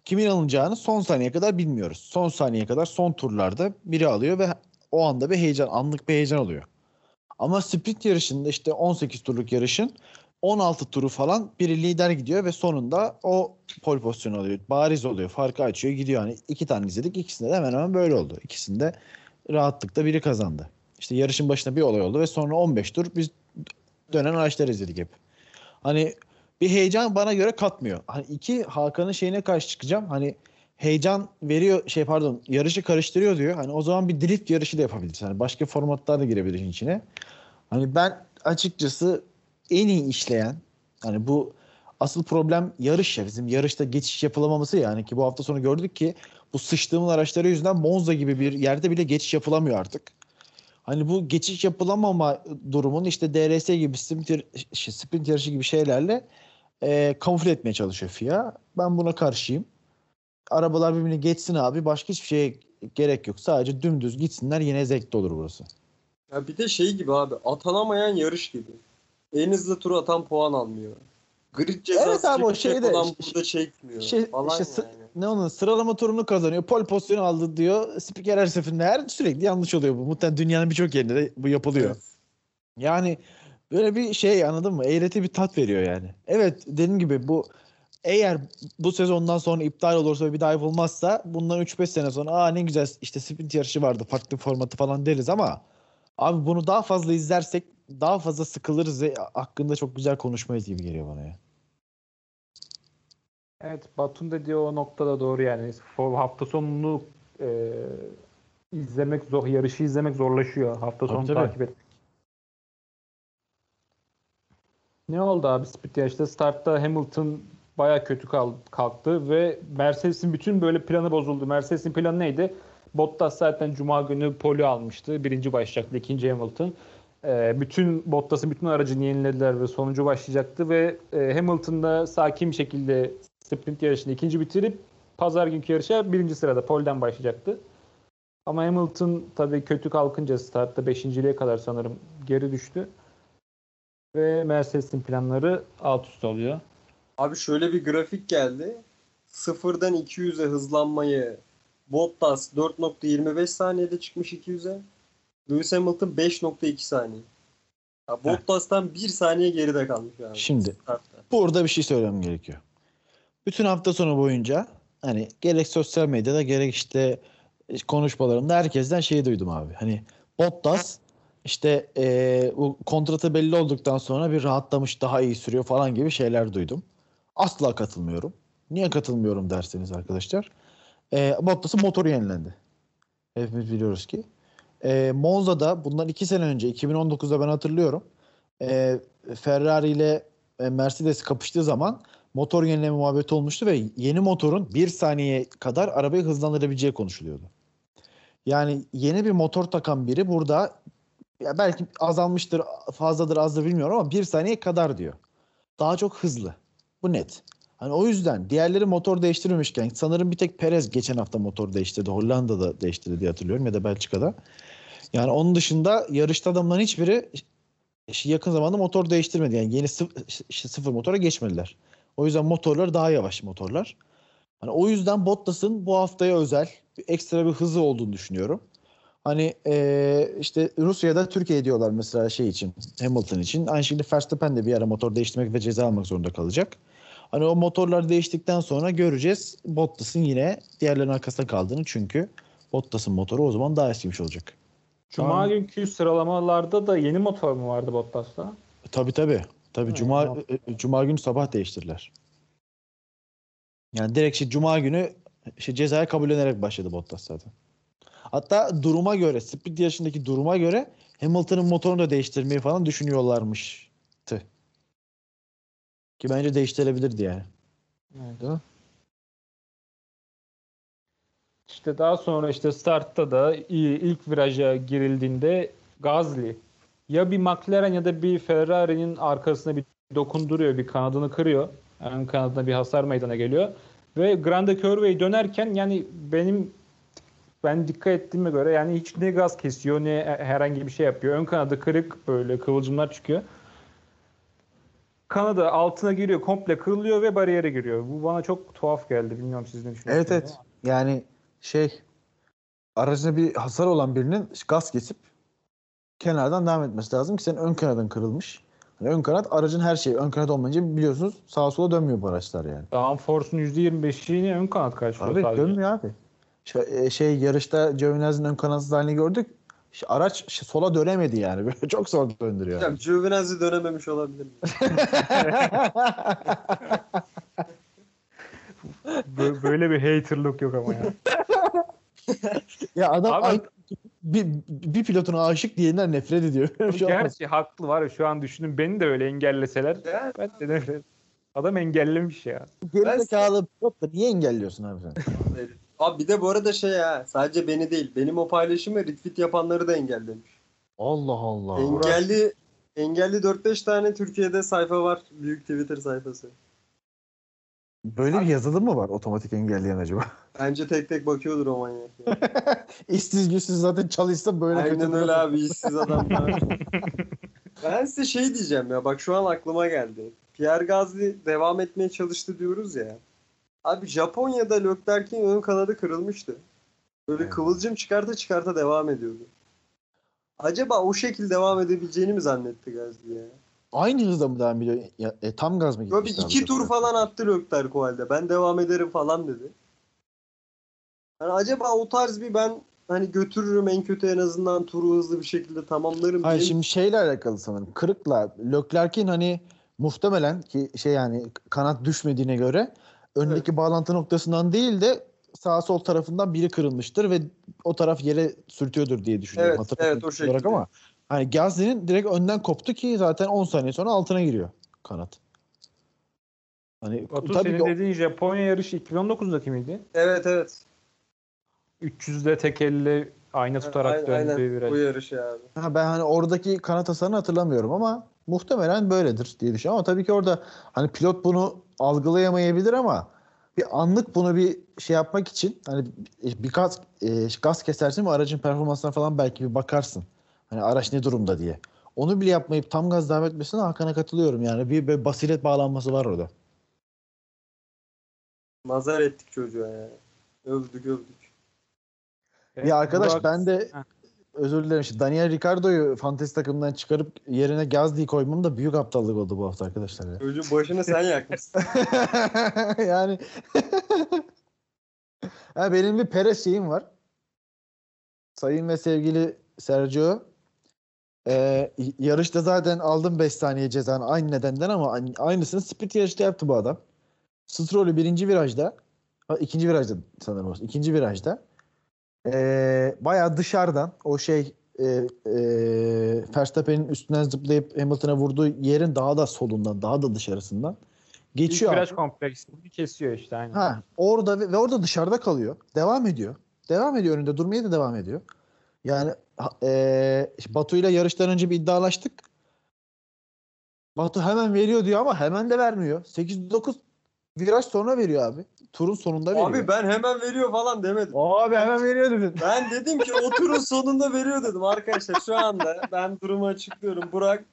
kimin alınacağını son saniye kadar bilmiyoruz. Son saniye kadar son turlarda biri alıyor ve o anda bir heyecan, anlık bir heyecan oluyor. Ama sprint yarışında işte 18 turluk yarışın 16 turu falan biri lider gidiyor ve sonunda o pol pozisyonu alıyor. Bariz oluyor. Farkı açıyor gidiyor. Hani iki tane izledik. ikisinde de hemen hemen böyle oldu. İkisinde rahatlıkla biri kazandı. İşte yarışın başında bir olay oldu ve sonra 15 tur biz dönen araçlar izledik hep. Hani bir heyecan bana göre katmıyor. Hani iki Hakan'ın şeyine karşı çıkacağım. Hani heyecan veriyor şey pardon yarışı karıştırıyor diyor. Hani o zaman bir drift yarışı da yapabiliriz. Hani başka formatlar da girebilir işin içine. Hani ben açıkçası en iyi işleyen hani bu asıl problem yarış ya bizim yarışta geçiş yapılamaması yani ki bu hafta sonu gördük ki bu sıçtığımız araçları yüzünden Monza gibi bir yerde bile geçiş yapılamıyor artık. Hani bu geçiş yapılamama durumun işte DRS gibi sprint, şey, sprint yarışı gibi şeylerle e, kamufle etmeye çalışıyor FIA. Ben buna karşıyım. Arabalar birbirini geçsin abi. Başka hiçbir şeye gerek yok. Sadece dümdüz gitsinler yine zevkli olur burası. Ya bir de şey gibi abi atanamayan yarış gibi. En hızlı tur atan puan almıyor. Grid cezası Evet abi, o şeyde- olan ş- burada çekmiyor. Şey, falan işte yani. ne onun sıralama turunu kazanıyor. Pol pozisyonu aldı diyor. Spiker her seferinde her sürekli yanlış oluyor bu. Muhtemelen dünyanın birçok yerinde de bu yapılıyor. Evet. Yani böyle bir şey anladın mı? Eğreti bir tat veriyor yani. Evet dediğim gibi bu eğer bu sezondan sonra iptal olursa ve bir daha yapılmazsa bundan 3-5 sene sonra aa ne güzel işte sprint yarışı vardı farklı formatı falan deriz ama abi bunu daha fazla izlersek daha fazla sıkılırız ve hakkında çok güzel konuşmayız gibi geliyor bana ya. Evet Batun dediği o noktada doğru yani. Hafta sonunu e, izlemek zor, yarışı izlemek zorlaşıyor. Hafta Tabii, sonu tabii. takip etmek. Ne oldu abi sprint yarışta? Startta Hamilton baya kötü kal- kalktı ve Mercedes'in bütün böyle planı bozuldu. Mercedes'in planı neydi? Bottas zaten Cuma günü poli almıştı. Birinci başlayacaktı. ikinci Hamilton. Ee, bütün Bottas'ın bütün aracını yenilediler ve sonuncu başlayacaktı ve e, Hamilton da sakin bir şekilde sprint yarışını ikinci bitirip pazar günkü yarışa birinci sırada polden başlayacaktı. Ama Hamilton tabii kötü kalkınca startta beşinciliğe kadar sanırım geri düştü. Ve Mercedes'in planları alt üst oluyor. Abi şöyle bir grafik geldi. Sıfırdan 200'e hızlanmayı Bottas 4.25 saniyede çıkmış 200'e. Lewis Hamilton 5.2 saniye. Ya Bottas'tan 1 saniye geride kalmış abi. Şimdi Startta. burada bir şey söylemem gerekiyor. Bütün hafta sonu boyunca hani gerek sosyal medyada gerek işte konuşmalarımda herkesten şeyi duydum abi. Hani Bottas işte eee, bu kontratı belli olduktan sonra bir rahatlamış daha iyi sürüyor falan gibi şeyler duydum. Asla katılmıyorum. Niye katılmıyorum derseniz arkadaşlar. Eee Bottas'ın motoru yenilendi. Hepimiz biliyoruz ki. Eee Monza'da bundan iki sene önce 2019'da ben hatırlıyorum. Eee Ferrari ile e, Mercedes kapıştığı zaman motor yenileme muhabbeti olmuştu ve yeni motorun bir saniye kadar arabayı hızlandırabileceği konuşuluyordu. Yani yeni bir motor takan biri burada ya belki azalmıştır, fazladır, azdır bilmiyorum ama bir saniye kadar diyor. Daha çok hızlı. Bu net. Hani o yüzden diğerleri motor değiştirmemişken sanırım bir tek Perez geçen hafta motor değiştirdi. Hollanda'da değiştirdi diye hatırlıyorum ya da Belçika'da. Yani onun dışında yarışta adamların hiçbiri yakın zamanda motor değiştirmedi. Yani yeni sıfır, sıfır motora geçmediler. O yüzden motorlar daha yavaş motorlar. Hani o yüzden Bottas'ın bu haftaya özel bir ekstra bir hızı olduğunu düşünüyorum. Hani e, işte Rusya'da Türkiye diyorlar mesela şey için Hamilton için. Aynı şekilde Verstappen de bir ara motor değiştirmek ve ceza almak zorunda kalacak. Hani o motorlar değiştikten sonra göreceğiz Bottas'ın yine diğerlerinin arkasında kaldığını çünkü Bottas'ın motoru o zaman daha eskimiş olacak. Cuma Tamam. günkü sıralamalarda da yeni motor mu vardı Bottas'ta? Tabii tabii. Tabii cuma tamam. e, cuma günü sabah değiştirdiler. Yani direkt şey, cuma günü şey, cezaya kabullenerek başladı Bottas zaten. Hatta duruma göre, sprint yarışındaki duruma göre Hamilton'ın motorunu da değiştirmeyi falan düşünüyorlarmıştı. Ki bence değiştirebilirdi yani. Mi? İşte daha sonra işte startta da ilk viraja girildiğinde Gazli ya bir McLaren ya da bir Ferrari'nin arkasına bir dokunduruyor, bir kanadını kırıyor. Ön kanadına bir hasar meydana geliyor. Ve Grande Curve'yi dönerken yani benim ben dikkat ettiğime göre yani hiç ne gaz kesiyor ne herhangi bir şey yapıyor. Ön kanadı kırık böyle kıvılcımlar çıkıyor. Kanadı altına giriyor, komple kırılıyor ve bariyere giriyor. Bu bana çok tuhaf geldi. Bilmiyorum siz ne düşünüyorsunuz? Evet evet. Yani şey aracına bir hasar olan birinin gaz kesip kenardan devam etmesi lazım ki senin ön kanadın kırılmış. Hani ön kanat aracın her şeyi. Ön kanat olmayınca biliyorsunuz sağa sola dönmüyor bu araçlar yani. Downforce'un %25'ini ön kanat karşılıyor Abi sadece. dönmüyor abi. Şey, şey yarışta Giovinazzi'nin ön kanatsız halini gördük. İşte araç sola dönemedi yani. Böyle çok zor döndürüyor. Hocam Giovinazzi dönememiş olabilir mi? Bö- Böyle bir haterlık yok ama ya. ya adam Abi- ay- bir, bir pilotuna aşık diyenler nefret ediyor. Şey. Gerçi haklı var ya şu an düşünün beni de öyle engelleseler Ya, ben de nefret. Adam engellemiş ya. Gerizekalı pilot da niye engelliyorsun abi sen? Abi bir de bu arada şey ha sadece beni değil benim o paylaşımı retweet yapanları da engellemiş. Allah Allah. Engelli engelli 4-5 tane Türkiye'de sayfa var. Büyük Twitter sayfası. Böyle bir yazılım mı var otomatik engelleyen acaba? Bence tek tek bakıyordur o manyak. ya. İşsiz güçsüz zaten çalışsa böyle Aynen kötü öyle abi işsiz adamlar. ben size şey diyeceğim ya bak şu an aklıma geldi. Pierre Gasly devam etmeye çalıştı diyoruz ya. Abi Japonya'da Leclerc'in ön kanadı kırılmıştı. Böyle Evet. kıvılcım çıkarta çıkarta devam ediyordu. Acaba o şekilde devam edebileceğini mi zannetti Gasly ya? Aynı hızda mı devam ediyor? Ya, e, tam gaz mı Böyle gitmişti? iki tur falan attı Leclerc o halde. Ben devam ederim falan dedi. Yani acaba o tarz bir ben hani götürürüm en kötü en azından turu hızlı bir şekilde tamamlarım Hayır diye- şimdi şeyle alakalı sanırım. Kırıkla Leclerc'in hani muhtemelen ki şey yani kanat düşmediğine göre öndeki bağlantı noktasından değil de sağ sol tarafından biri kırılmıştır ve o taraf yere sürtüyordur diye düşünüyorum. Evet, evet, o olarak şekilde. Ama hani Gasly'nin direkt önden koptu ki zaten 10 saniye sonra altına giriyor kanat. Hani Batu tabii senin ki dediğin Japonya yarışı 2019'daki miydi? Evet evet. 300'de tek elle ayna tutarak Aynen, döndüğü aynen. Bu viraj. yarışı abi. Ha, ben hani oradaki kanat hasarını hatırlamıyorum ama muhtemelen böyledir diye düşünüyorum. Ama tabii ki orada hani pilot bunu algılayamayabilir ama bir anlık bunu bir şey yapmak için hani bir gaz, e, gaz kesersin ve aracın performansına falan belki bir bakarsın. Hani araç ne durumda diye. Onu bile yapmayıp tam gaz devam etmesine Hakan'a katılıyorum. Yani bir, bir basiret bağlanması var orada. Nazar ettik çocuğa ya. Övdük övdük. Evet, Ya arkadaş Burak- ben de Heh. Özür dilerim. işte Daniel Ricciardo'yu fantezi takımından çıkarıp yerine Gazli'yi koymam da büyük aptallık oldu bu hafta arkadaşlar. ya. Çocuğun başını sen yakmışsın. yani ha, benim bir Perez şeyim var. Sayın ve sevgili Sergio ee, yarışta zaten aldım 5 saniye cezanı aynı nedenden ama aynı- aynısını sprint yarışta yaptı bu adam. Stroll'ü birinci virajda ikinci virajda sanırım o. ikinci virajda ee, bayağı dışarıdan o şey e, e, Verstappen'in üstünden zıplayıp Hamilton'a vurduğu yerin daha da solundan daha da dışarısından İlk geçiyor. viraj kompleksini kesiyor işte aynen. Ha, orada ve, ve orada dışarıda kalıyor. Devam ediyor. Devam ediyor önünde durmaya da devam ediyor. Yani eee Batu ile yarıştan önce bir iddialaştık. Batu hemen veriyor diyor ama hemen de vermiyor. 8-9 viraj sonra veriyor abi. Turun sonunda veriyor. abi ben hemen veriyor falan demedim. Abi hemen veriyor dedin. Ben dedim ki o turun sonunda veriyor dedim arkadaşlar. Şu anda ben durumu açıklıyorum. Burak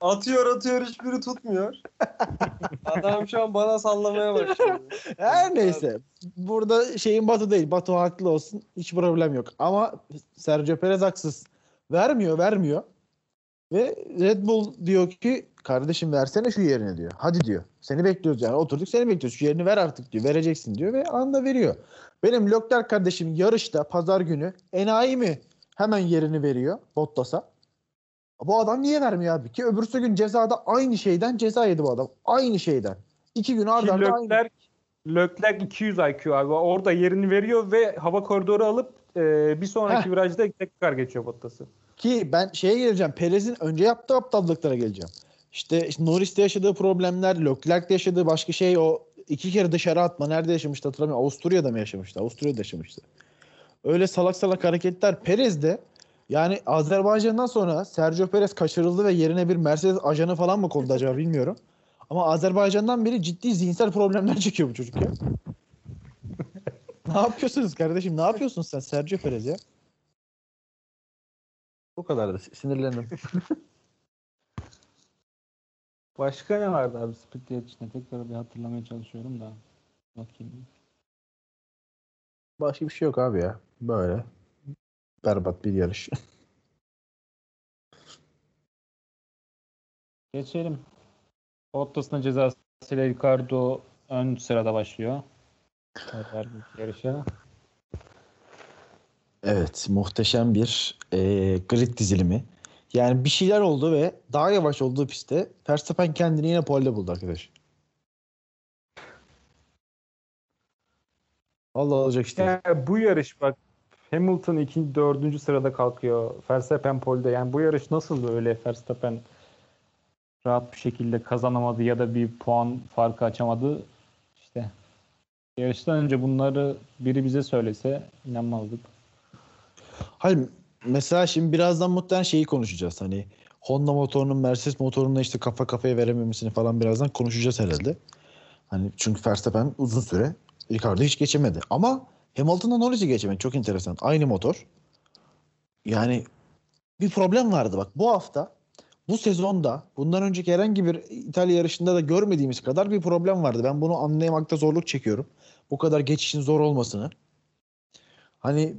Atıyor atıyor hiçbiri tutmuyor. Adam şu an bana sallamaya başladı. Her neyse. Burada şeyin Batu değil. Batu haklı olsun. Hiç problem yok. Ama Sergio Perez haksız. Vermiyor, vermiyor. Ve Red Bull diyor ki kardeşim versene şu yerini diyor. Hadi diyor. Seni bekliyoruz yani. Oturduk seni bekliyoruz. Şu yerini ver artık diyor. Vereceksin diyor ve anda veriyor. Benim Leclerc kardeşim yarışta pazar günü enayi mi hemen yerini veriyor Bottas'a. Bu adam niye vermiyor abi? Ki öbürsü gün cezada aynı şeyden ceza yedi bu adam. Aynı şeyden. İki gün arda arda aynı. Leclerc, Leclerc 200 IQ abi. Orada yerini veriyor ve hava koridoru alıp e, bir sonraki Heh. virajda tekrar geçiyor Bottas'ı. Ki ben şeye geleceğim. Perez'in önce yaptığı aptallıklara geleceğim. İşte, işte Norris'te yaşadığı problemler, Leclerc'te yaşadığı başka şey o iki kere dışarı atma. Nerede yaşamıştı hatırlamıyorum. Avusturya'da mı yaşamıştı? Avusturya'da yaşamıştı. Öyle salak salak hareketler Perez'de yani Azerbaycan'dan sonra Sergio Perez kaçırıldı ve yerine bir Mercedes ajanı falan mı kondu acaba bilmiyorum. Ama Azerbaycan'dan beri ciddi zihinsel problemler çekiyor bu çocuk ya. ne yapıyorsunuz kardeşim? Ne yapıyorsun sen Sergio Perez ya? Bu kadar da sinirlendim. Başka ne vardı abi split yarışında? Tekrar bir hatırlamaya çalışıyorum da. Bakayım. Başka bir şey yok abi ya. Böyle berbat bir yarış. Geçelim. Bottas'ın cezasıyla Ricardo ön sırada başlıyor. Yarışa. Evet, muhteşem bir e, grid dizilimi. Yani bir şeyler oldu ve daha yavaş olduğu pistte Verstappen kendini yine polde buldu arkadaş. Allah olacak işte. Yani bu yarış bak Hamilton ikinci, dördüncü sırada kalkıyor. Verstappen polde. Yani bu yarış nasıl böyle Verstappen rahat bir şekilde kazanamadı ya da bir puan farkı açamadı. İşte yarıştan önce bunları biri bize söylese inanmazdık. Hayır mesela şimdi birazdan muhtemelen şeyi konuşacağız. Hani Honda motorunun Mercedes motorunla işte kafa kafaya verememesini falan birazdan konuşacağız herhalde. Hani çünkü Verstappen uzun süre Ricardo hiç geçemedi. Ama Hamilton'la Norris'i geçemedi. Çok enteresan. Aynı motor. Yani bir problem vardı bak. Bu hafta bu sezonda bundan önceki herhangi bir İtalya yarışında da görmediğimiz kadar bir problem vardı. Ben bunu anlayamakta zorluk çekiyorum. Bu kadar geçişin zor olmasını. Hani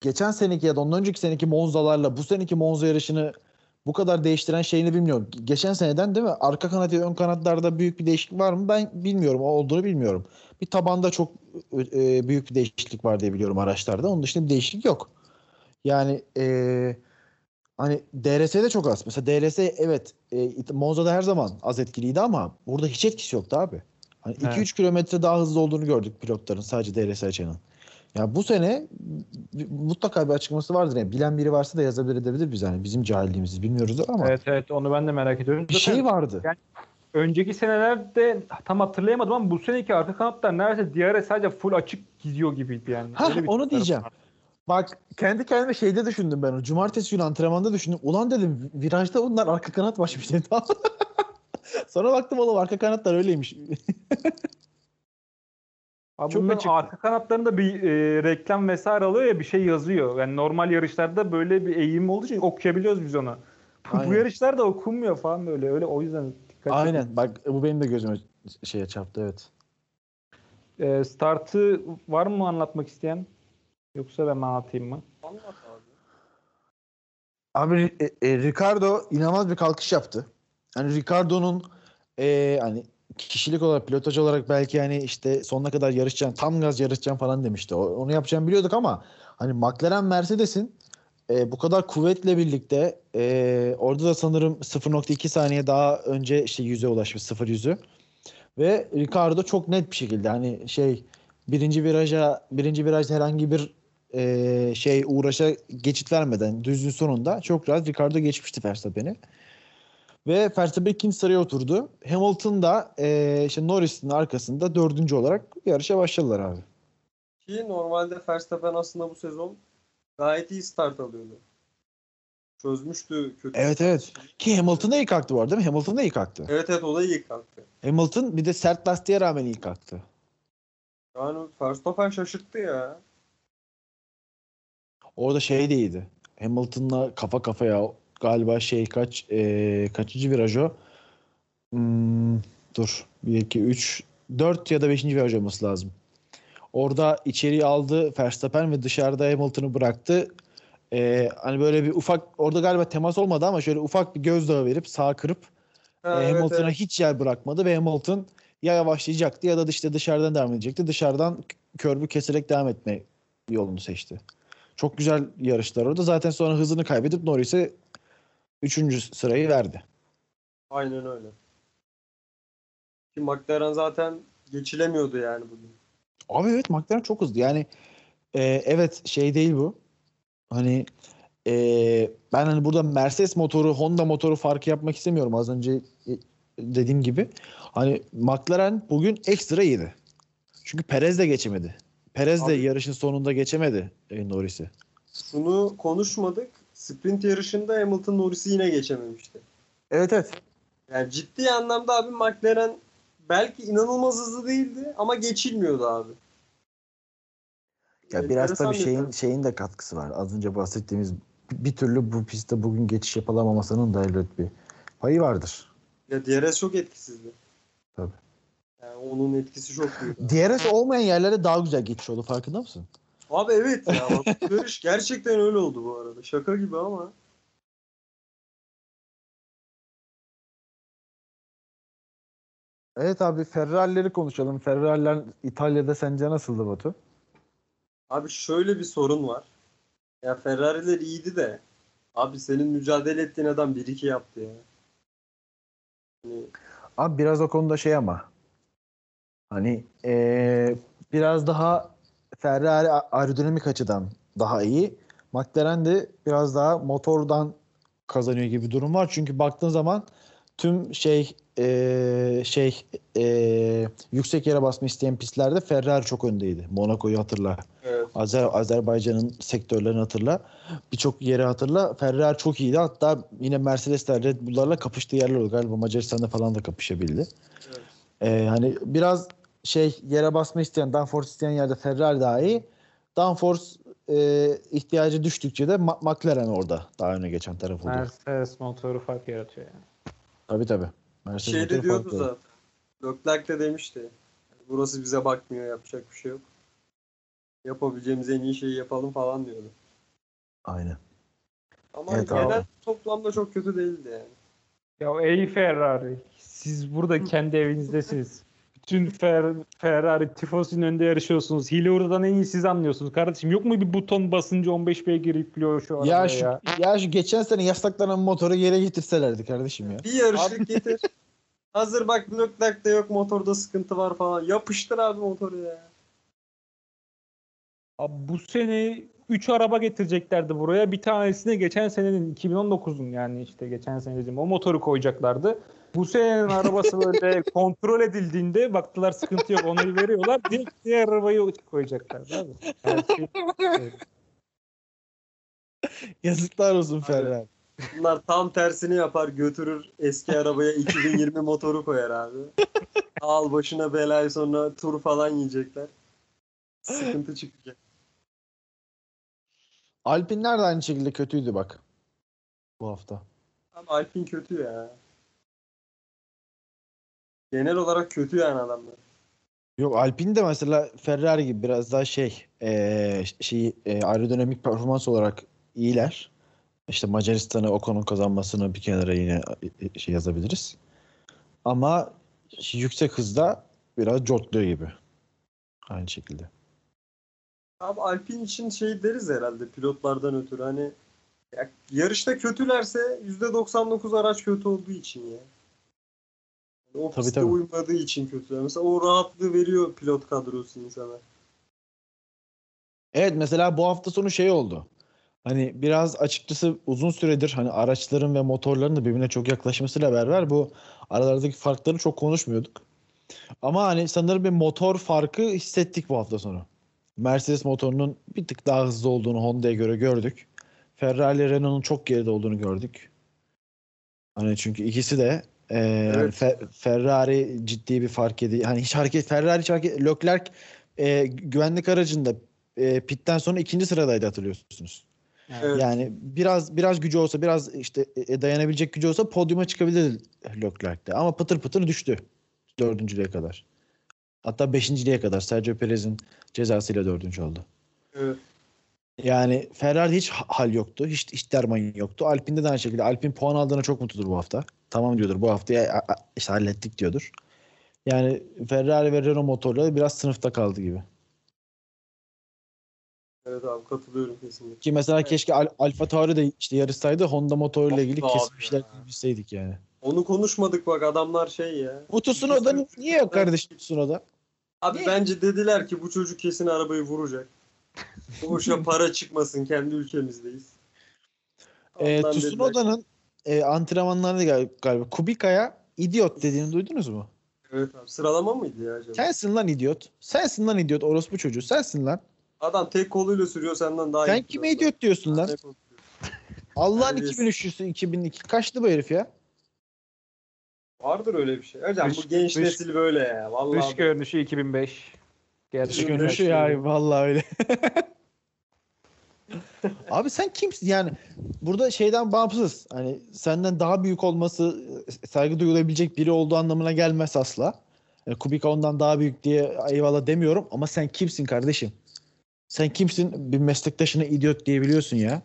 geçen seneki ya da ondan önceki seneki Monza'larla bu seneki Monza yarışını bu kadar değiştiren şeyini bilmiyorum. Geçen seneden değil mi? Arka kanat ve ön kanatlarda büyük bir değişiklik var mı? Ben bilmiyorum. O olduğunu bilmiyorum. Bir tabanda çok e, büyük bir değişiklik var diye biliyorum araçlarda. Onun dışında bir değişiklik yok. Yani e, hani DRS'de çok az. Mesela DRS evet e, Monza'da her zaman az etkiliydi ama burada hiç etkisi yoktu abi. Hani 2-3 Evet. kilometre daha hızlı olduğunu gördük pilotların sadece DRS açanın. Ya bu sene mutlaka bir açıklaması vardır. Yani bilen biri varsa da yazabilir edebilir biz yani. Bizim cahilliğimizi bilmiyoruzdur ama Evet evet onu ben de merak ediyorum. bir Zaten şey vardı. Önceki senelerde tam hatırlayamadım ama bu seneki arka kanatlar neredeyse DRS sadece full açık gidiyor gibiydi yani. Bir onu diyeceğim. var. Bak kendi kendime şeyde düşündüm ben o. Cumartesi günü antrenmanda düşündüm. Ulan dedim virajda bunlar arka kanat başmış dedim. Sonra baktım oğlum arka kanatlar öyleymiş. Abi Çok bunların açık. arka kanatlarında bir e, reklam vesaire alıyor ya bir şey yazıyor. Yani normal yarışlarda böyle bir eğim olduğu için okuyabiliyoruz biz onu. Bu, yarışlarda okunmuyor falan böyle. Öyle o yüzden dikkat Aynen bak bu benim de gözüme şeye çarptı evet. E, startı var mı anlatmak isteyen? Yoksa ben anlatayım mı? Anlat abi. Abi e, e, Ricardo inanılmaz bir kalkış yaptı. Hani Ricardo'nun e, hani kişilik olarak pilotaj olarak belki hani işte sonuna kadar yarışacağım tam gaz yarışacağım falan demişti. Onu yapacağını biliyorduk ama hani McLaren Mercedes'in e, bu kadar kuvvetle birlikte e, orada da sanırım 0.2 saniye daha önce işte yüze ulaşmış 0 yüzü. Ve Ricardo çok net bir şekilde hani şey birinci viraja birinci virajda herhangi bir e, şey uğraşa geçit vermeden düzlüğün sonunda çok rahat Ricardo geçmişti Verstappen'i. Ve Verstappen ikinci sıraya oturdu. Hamilton da e, işte Norris'in arkasında dördüncü olarak yarışa başladılar abi. Ki normalde Verstappen aslında bu sezon gayet iyi start alıyordu. Çözmüştü kötü. Evet evet. Ki Hamilton da iyi kalktı bu arada değil mi? Hamilton da iyi kalktı. Evet evet o da iyi kalktı. Hamilton bir de sert lastiğe rağmen iyi kalktı. Yani Verstappen şaşırttı ya. Orada şey de iyiydi. Hamilton'la kafa kafaya galiba şey kaç e, kaçıncı viraj o? Hmm, dur. 1 2 3 4 ya da 5. viraj olması lazım. Orada içeriye aldı Verstappen ve dışarıda Hamilton'ı bıraktı. E, hani böyle bir ufak orada galiba temas olmadı ama şöyle ufak bir gözdağı verip sağ kırıp Ha, e, evet, Hamilton'a evet. hiç yer bırakmadı ve Hamilton ya yavaşlayacaktı ya da işte dışarıdan devam edecekti. Dışarıdan körbü keserek devam etme yolunu seçti. Çok güzel yarışlar orada. Zaten sonra hızını kaybedip Norris'e 3. sırayı verdi. Aynen öyle. Ki McLaren zaten geçilemiyordu yani bugün. Abi evet McLaren çok hızlı. Yani e, evet şey değil bu. Hani e, ben hani burada Mercedes motoru, Honda motoru farkı yapmak istemiyorum. Az önce e, dediğim gibi. Hani McLaren bugün ekstra iyiydi. Çünkü Perez de geçemedi. Perez de Abi- yarışın sonunda geçemedi e, Norris'i. Şunu konuşmadık. Sprint yarışında Hamilton Norris'i yine geçememişti. Evet evet. Yani ciddi anlamda abi McLaren belki inanılmaz hızlı değildi ama geçilmiyordu abi. Ya biraz Enteresan tabii bir şeyin şeyin de katkısı var. Az önce bahsettiğimiz bir türlü bu pistte bugün geçiş yapılamamasının da elbet bir payı vardır. Ya DRS çok etkisizdi. Tabii. Yani onun etkisi çok büyük. DRS olmayan yerlere daha güzel geçiş oldu farkında mısın? Abi evet ya bak yarış gerçekten öyle oldu bu arada. Şaka gibi ama. Evet abi Ferrari'leri konuşalım. Ferrari'ler İtalya'da sence nasıldı Batu? Abi şöyle bir sorun var. Ya Ferrari'ler iyiydi de abi senin mücadele ettiğin adam 1-2 yaptı ya. Hani Abi biraz o konuda şey ama hani eee, biraz daha Ferrari aerodinamik açıdan daha iyi. McLaren de biraz daha motordan kazanıyor gibi bir durum var. Çünkü baktığın zaman tüm şey eee, şey eee, yüksek yere basma isteyen pistlerde Ferrari çok öndeydi. Monaco'yu hatırla. evet. Azer Azerbaycan'ın sektörlerini hatırla. Birçok yeri hatırla. Ferrari çok iyiydi. Hatta yine Mercedesler Red Bull'larla kapıştığı yerler oldu. Galiba Macaristan'da falan da kapışabildi. Evet. Ee, hani biraz şey yere basma isteyen, downforce isteyen yerde Ferrari daha iyi. Downforce e, ihtiyacı düştükçe de Ma- McLaren orada daha öne geçen taraf oluyor. Mercedes motoru fark yaratıyor yani. Tabii tabii. Mercedes Şey de diyordu zaten. Leclerc de demişti. Burası bize bakmıyor yapacak bir şey yok. Yapabileceğimiz en iyi şeyi yapalım falan diyordu. Aynen. Ama Evet genel abi. toplamda çok kötü değildi yani. Ya ey Ferrari. Siz burada kendi evinizdesiniz. Bütün Fer Ferrari tifosinin önünde yarışıyorsunuz. Hile oradan en iyi siz anlıyorsunuz. Kardeşim yok mu bir buton basınca 15 beygir yüklüyor şu arabaya Ya ya. şu, ya. şu geçen sene yasaklanan motoru geri getirselerdi kardeşim ya. Bir yarışlık getir. Hazır bak Leclerc'te yok motorda sıkıntı var falan. Yapıştır abi motoru ya. Abi bu sene 3 araba getireceklerdi buraya. Bir tanesine geçen senenin 2019'un yani işte geçen sene dediğim o motoru koyacaklardı. Bu senenin arabası böyle kontrol edildiğinde baktılar sıkıntı yok onayı veriyorlar. Direkt diğer arabayı koyacaklardı abi. Yani şey- Yazıklar olsun Ferrari. Bunlar tam tersini yapar götürür eski arabaya 2020 motoru koyar abi. Al başına belayı sonra tur falan yiyecekler. Sıkıntı çıkacak. Alpinler de aynı şekilde kötüydü bak. Bu hafta. Ama Alpine kötü ya. Genel olarak kötü yani adamlar. Yok Alpine de mesela Ferrari gibi biraz daha şey eee şey eee, aerodinamik performans olarak iyiler. İşte Macaristan'ı Ocon'un kazanmasını bir kenara yine e, şey yazabiliriz. Ama yüksek hızda biraz cortluyor gibi. Aynı şekilde. Abi Alpine için şey deriz herhalde pilotlardan ötürü hani ya yarışta kötülerse %99 araç kötü olduğu için ya. O Tabii, tabii. uymadığı için kötü. Mesela o rahatlığı veriyor pilot kadrosu insana. Evet mesela bu hafta sonu şey oldu. Hani biraz açıkçası uzun süredir hani araçların ve motorların da birbirine çok yaklaşmasıyla beraber bu aralardaki farkları çok konuşmuyorduk. Ama hani sanırım bir motor farkı hissettik bu hafta sonu. Mercedes motorunun bir tık daha hızlı olduğunu Honda'ya göre gördük. Ferrari Renault'un çok geride olduğunu gördük. Hani çünkü ikisi de e, hani Evet. Fe- Ferrari ciddi bir fark ediyor. Hani hiç hareket Ferrari hiç hareket Leclerc e, güvenlik aracında e, pitten sonra ikinci sıradaydı hatırlıyorsunuz. Evet. Yani biraz biraz gücü olsa biraz işte e, dayanabilecek gücü olsa podyuma çıkabilir Leclerc'te. Ama pıtır pıtır düştü dördüncülüğe kadar. Hatta beşinciliğe kadar Sergio Perez'in cezasıyla dördüncü oldu. Evet. Yani Ferrari'de hiç ha- hal yoktu. Hiç, hiç derman yoktu. Alpine'de de aynı şekilde. Alpine puan aldığına çok mutludur bu hafta. Tamam diyordur bu haftaya işte hallettik diyordur. Yani Ferrari ve Renault motorları biraz sınıfta kaldı gibi. Evet abi katılıyorum kesinlikle. Ki mesela keşke Al- Alfa Tauri de işte yarışsaydı Honda motoruyla ilgili ya. bilseydik yani. Onu konuşmadık bak adamlar şey ya. Bu Tsunoda niye yok kardeşim Tsunoda? Abi Niye? bence dediler ki bu çocuk kesin arabayı vuracak. Boşa para çıkmasın kendi ülkemizdeyiz. E, Ondan dediler. Tsunoda'nın e, antrenmanlarında gal- galiba Kubika'ya idiot dediğini duydunuz mu? Evet abi sıralama mıydı ya acaba? Sensin lan idiot. Sensin lan idiot orospu çocuğu. Sensin lan. Adam tek koluyla sürüyor senden daha Sen iyi. kime idiot diyorsun lan? Allah'ın Terbiyesiz. 2003'lüsü 2002. Kaçtı bu herif ya? Vardır öyle bir şey. Hocam Dış- bu genç dış- nesil böyle ya. Vallahi Dış görünüşü 2005. Gerçek Dış Görünüşü ya vallahi öyle. Abi sen kimsin yani burada şeyden bağımsız hani senden daha büyük olması e, saygı duyulabilecek biri olduğu anlamına gelmez asla. Yani Kubica ondan daha büyük diye eyvallah demiyorum ama sen kimsin kardeşim? Sen kimsin bir meslektaşına idiot diyebiliyorsun ya?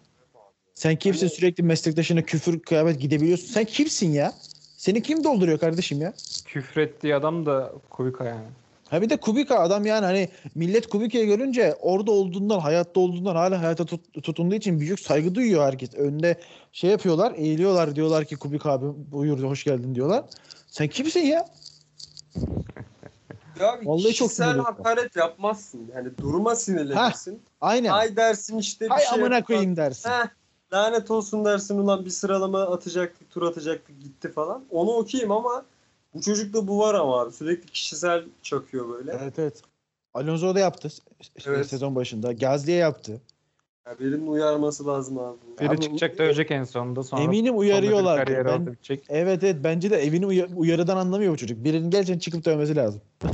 Sen kimsin Hani- sürekli meslektaşına küfür kıyamet gidebiliyorsun? Sen kimsin ya? Seni kim dolduruyor kardeşim ya? Küfrettiği adam da Kubica yani. Ha bir de Kubica adam yani hani millet Kubica'yı görünce orada olduğundan, hayatta olduğundan hala hayata tut- tutunduğu için büyük saygı duyuyor herkes. Önde şey yapıyorlar, eğiliyorlar diyorlar ki Kubica abi buyur hoş geldin diyorlar. Sen kimsin ya? Ya Vallahi çok sinirli. hakaret yapmazsın. Yani duruma sinirlenirsin. Aynen. Ay dersin işte bir Hay şey amına koyayım dersin. Heh, lanet olsun dersin ulan bir sıralama atacaktık, tur atacaktık gitti falan. Onu okuyayım ama bu çocukta bu var ama abi. Sürekli kişisel çakıyor böyle. Evet evet. Alonso da yaptı Evet. sezon başında. Gazli'ye yaptı. Ya birinin uyarması lazım abi. Biri Abi, çıkacak dövecek en sonunda. Sonra Eminim uyarıyorlar. Ben, evet evet bence de evini uya- uyarıdan anlamıyor bu çocuk. Birinin gerçekten çıkıp dövmesi lazım.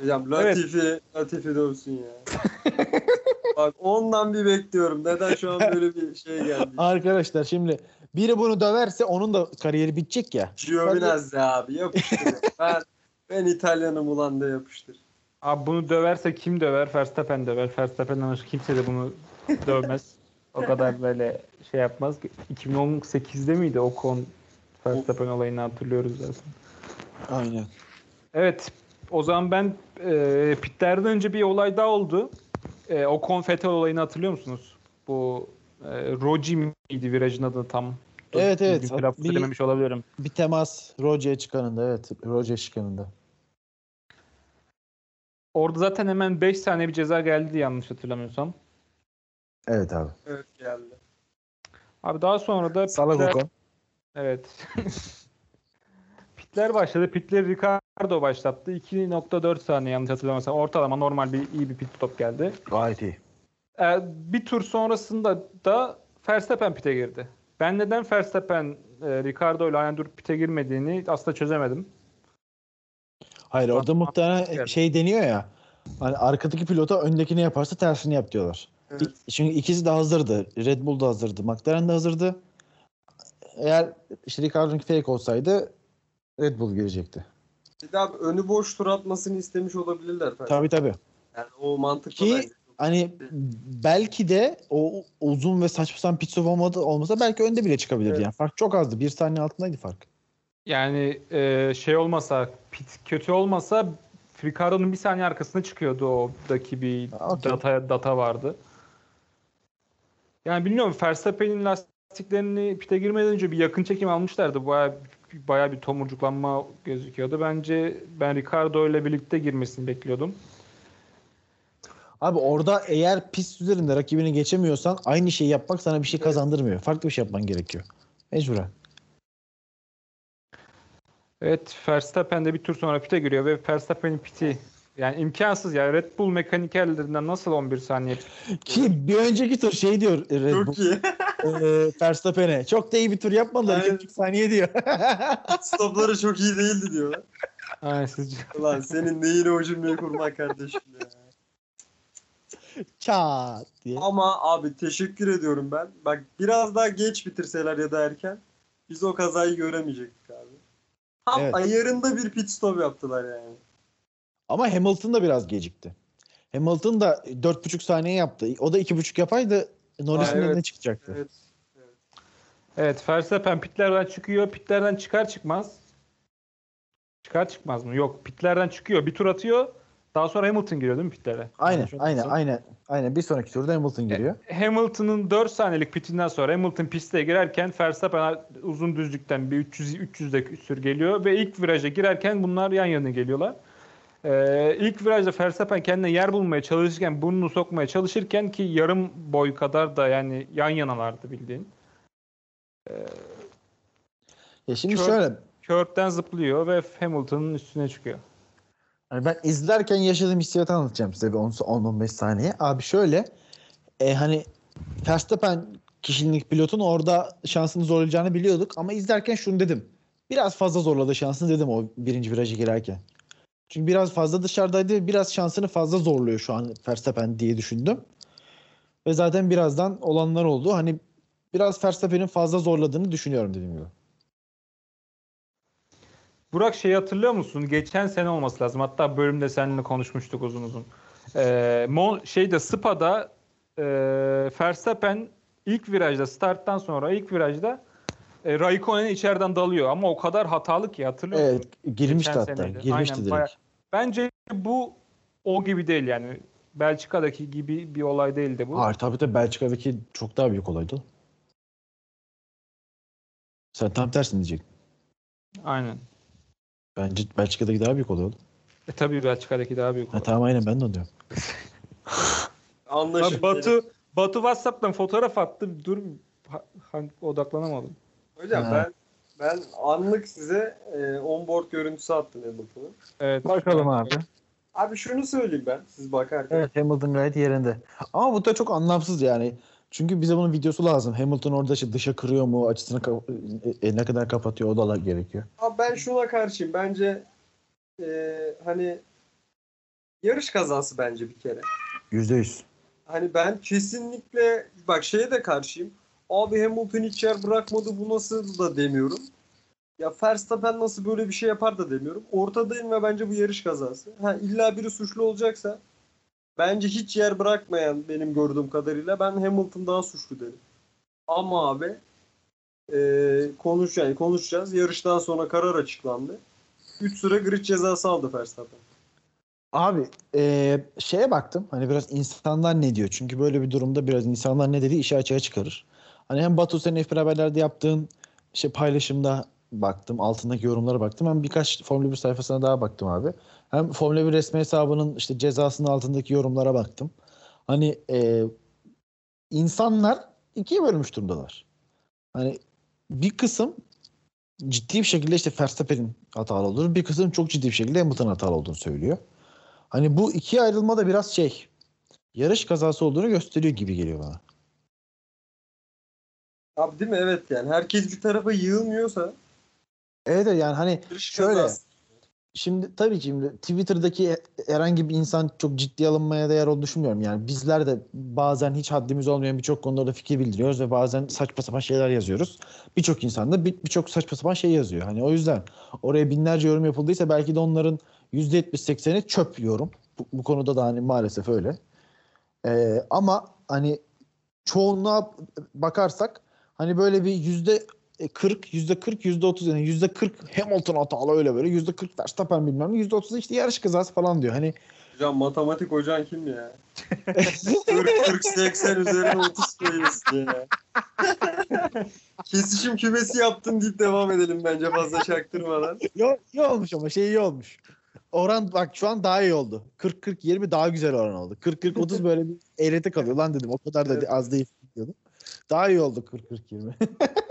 Hocam Latifi, Latifi dövsün ya. Bak ondan bir bekliyorum. Neden şu an böyle bir şey geldi? Arkadaşlar şimdi biri bunu döverse onun da kariyeri bitecek ya. Giovinazzi abi yapıştır. ben, ben İtalyanım ulan da yapıştır. Abi bunu döverse kim döver? Verstappen döver. Verstappen'den başka kimse de bunu dövmez. o kadar böyle şey yapmaz. 2018'de miydi o kon Verstappen olayını hatırlıyoruz zaten. Aynen. Evet. O zaman ben e, pitlerden önce bir olay daha oldu. E, o konfeti olayını hatırlıyor musunuz? Bu e, Roji miydi virajın adı tam? Evet, evet. Bir- edememiş olabilirim. Bir temas Roger'e çıkanında evet. Roger çıkanında. Orada zaten hemen 5 saniye bir ceza geldi yanlış hatırlamıyorsam. Evet abi. Evet geldi. Abi daha sonra da Salak pitler- Okan. Evet. Pitler başladı. Pitleri Ricardo başlattı. 2.4 saniye yanlış hatırlamıyorsam. Ortalama normal bir iyi bir pit stop geldi. Gayet iyi. Ee, bir tur sonrasında da Verstappen pite girdi. Ben neden Verstappen e, Ricardo ile aynı dur pite girmediğini aslında çözemedim. Hayır orada Bak- muhtemelen geldi. şey deniyor ya. Hani arkadaki pilota öndekini yaparsa tersini yap diyorlar. Evet. Çünkü ikisi de hazırdı. Red Bull da hazırdı. McLaren de hazırdı. Eğer işte Ricardo'nun fake olsaydı Red Bull girecekti. Bir daha önü boş tur atmasını istemiş olabilirler. Tabii. Tabii tabii. Yani o mantıklı Ki- bence. Hani belki de o uzun ve saçma sapan pit stop olmadı, olmasa belki önde bile çıkabilirdi. Evet. Yani fark çok azdı. Bir saniye altındaydı fark. Yani e, şey olmasa, pit kötü olmasa Ricardo'nun bir saniye arkasına çıkıyordu oradaki bir Ha, okey. data data vardı. Yani bilmiyorum Verstappen'in lastiklerini pite girmeden önce bir yakın çekim almışlardı. Baya baya bir tomurcuklanma gözüküyordu. Bence ben Ricardo ile birlikte girmesini bekliyordum. Abi orada eğer pist üzerinde rakibini geçemiyorsan aynı şeyi yapmak sana bir şey kazandırmıyor. Farklı bir şey yapman gerekiyor. Mecburen. Evet Verstappen de bir tur sonra pite giriyor ve Verstappen'in piti yani imkansız ya Red Bull mekanikerlerinden nasıl 11 saniye Ki bir önceki tur şey diyor Red Bull Çok iyi. e, Verstappen'e. Çok da iyi bir tur yapmadılar. Aynen. 42 saniye diyor. Stopları çok iyi değildi diyorlar. Ay, sizce? Ulan senin neyine o cümleyi kurmak kardeşim ya. Çat diye. Ama abi teşekkür ediyorum ben. Bak biraz daha geç bitirseler ya da erken biz o kazayı göremeyecektik abi. Tam Evet. ayarında bir pit stop yaptılar yani. Ama Hamilton da biraz gecikti. Hamilton da 4,5 saniye yaptı. O da 2,5 yapaydı Norris'in evet. önüne çıkacaktı. Evet. Evet Verstappen pitlerden çıkıyor. Pitlerden çıkar çıkmaz. Çıkar çıkmaz mı? Yok pitlerden çıkıyor. Bir tur atıyor. Daha sonra Hamilton giriyor değil mi pitlere? Aynen, aynen, aynen. Aynen. Bir sonraki turda Hamilton giriyor. Hamilton'ın 4 saniyelik pitinden sonra Hamilton piste girerken Verstappen uzun düzlükten bir 300 300'de küsür geliyor ve ilk viraja girerken bunlar yan yana geliyorlar. Ee, ilk virajda Verstappen kendine yer bulmaya çalışırken burnunu sokmaya çalışırken ki yarım boy kadar da yani yan yanalardı bildiğin. Ya şimdi Kör- şöyle. Curb'den zıplıyor ve Hamilton'ın üstüne çıkıyor. Hani ben izlerken yaşadığım hissiyatı anlatacağım size bir 10-15 saniye. Abi şöyle. E, hani Verstappen kişilik pilotun orada şansını zorlayacağını biliyorduk. Ama izlerken şunu dedim. Biraz fazla zorladı şansını dedim o birinci virajı girerken. Çünkü biraz fazla dışarıdaydı. Biraz şansını fazla zorluyor şu an Verstappen diye düşündüm. Ve zaten birazdan olanlar oldu. Hani biraz Verstappen'in fazla zorladığını düşünüyorum dediğim gibi. Burak şeyi hatırlıyor musun? Geçen sene olması lazım. Hatta bölümde seninle konuşmuştuk uzun uzun. Ee, Mon şeyde Spa'da e, Verstappen ilk virajda starttan sonra ilk virajda e, Raikkonen'e içeriden dalıyor ama o kadar hatalı ki hatırlıyor musun? Evet girmişti Geçen hatta. seneydi. Girmişti Aynen, direkt. bayağı- Bence bu o gibi değil yani. Belçika'daki gibi bir olay değildi bu. Hayır tabii de Belçika'daki çok daha büyük olaydı. Sen tam tersini diyecektin. Aynen. Bence Belçika'daki daha büyük olay oldu. E tabii Belçika'daki daha büyük Ha, tamam aynen ben de onu diyorum. Anlaşıldı. Batu Batu WhatsApp'tan fotoğraf attı. Dur ha- odaklanamadım. Hocam Ha. ben ben anlık size e, onboard görüntüsü attım Hamilton'ın. Evet. abi. Abi şunu söyleyeyim ben siz bakarken. Evet Hamilton gayet yerinde. Ama bu da çok anlamsız yani. Çünkü bize bunun videosu lazım. Hamilton orada işte dışa kırıyor mu, açısını ka- e, ne kadar kapatıyor o da gerekiyor. Abi ben şuna karşıyım. Bence e, hani yarış kazası bence bir kere. Yüzde yüz. Hani ben kesinlikle bak şeye de karşıyım. Abi Hamilton hiç yer bırakmadı bu nasıl da demiyorum. Ya Verstappen nasıl böyle bir şey yapar da demiyorum. Ortadayım ve bence bu yarış kazası. Ha illa biri suçlu olacaksa bence hiç yer bırakmayan benim gördüğüm kadarıyla ben Hamilton daha suçlu derim. Ama abi e, konuş yani konuşacağız. Yarıştan sonra karar açıklandı. 3 süre grid cezası aldı Verstappen. Abi e, şeye baktım. Hani biraz insanlar ne diyor? Çünkü böyle bir durumda biraz insanlar ne dediği işi açığa çıkarır. Hani hem Batu senin F1 haberlerde yaptığın işte paylaşımda baktım. Altındaki yorumlara baktım. Hem birkaç Formula 1 sayfasına daha baktım abi. Hem Formula 1 resmi hesabının işte cezasının altındaki yorumlara baktım. Hani e, insanlar ikiye bölmüş durumdalar. Hani bir kısım ciddi bir şekilde işte Verstappen'in hatalı olduğunu, bir kısım çok ciddi bir şekilde Hamilton'ın hatalı olduğunu söylüyor. Hani bu ikiye ayrılma da biraz şey yarış kazası olduğunu gösteriyor gibi geliyor bana. Abi değil mi? Evet yani. Herkes bir tarafa yığılmıyorsa Evet yani hani Şöyle, şimdi tabii ki şimdi Twitter'daki herhangi bir insan çok ciddi alınmaya değer olduğunu düşünmüyorum. Yani bizler de bazen hiç haddimiz olmayan birçok konularda fikir bildiriyoruz ve bazen saçma sapan şeyler yazıyoruz. Birçok insan da bir- birçok saçma sapan şey yazıyor. Hani o yüzden oraya binlerce yorum yapıldıysa belki de onların %70-80'i çöp yorum. Bu, bu konuda da hani maalesef öyle. Ee, ama hani çoğunluğa bakarsak hani böyle bir yüzde 40, yüzde 40, yüzde 30 yani yüzde 40 Hamilton hatalı öyle böyle yüzde 40 Verstappen bilmem ne yüzde 30 işte yarış kazası falan diyor. Hani Hocam matematik hocan kim ya? 40 40 80 üzerine 30 koyuyorsun ya. Kesişim kümesi yaptın deyip devam edelim bence fazla çaktırmadan. iyi, iyi olmuş ama şey iyi olmuş. Oran bak şu an daha iyi oldu. 40-40-20 daha güzel oran oldu. 40-40-30 böyle bir eğreti kalıyor lan dedim. O kadar da Evet. az değil diyordum. Daha iyi oldu 40-40-20.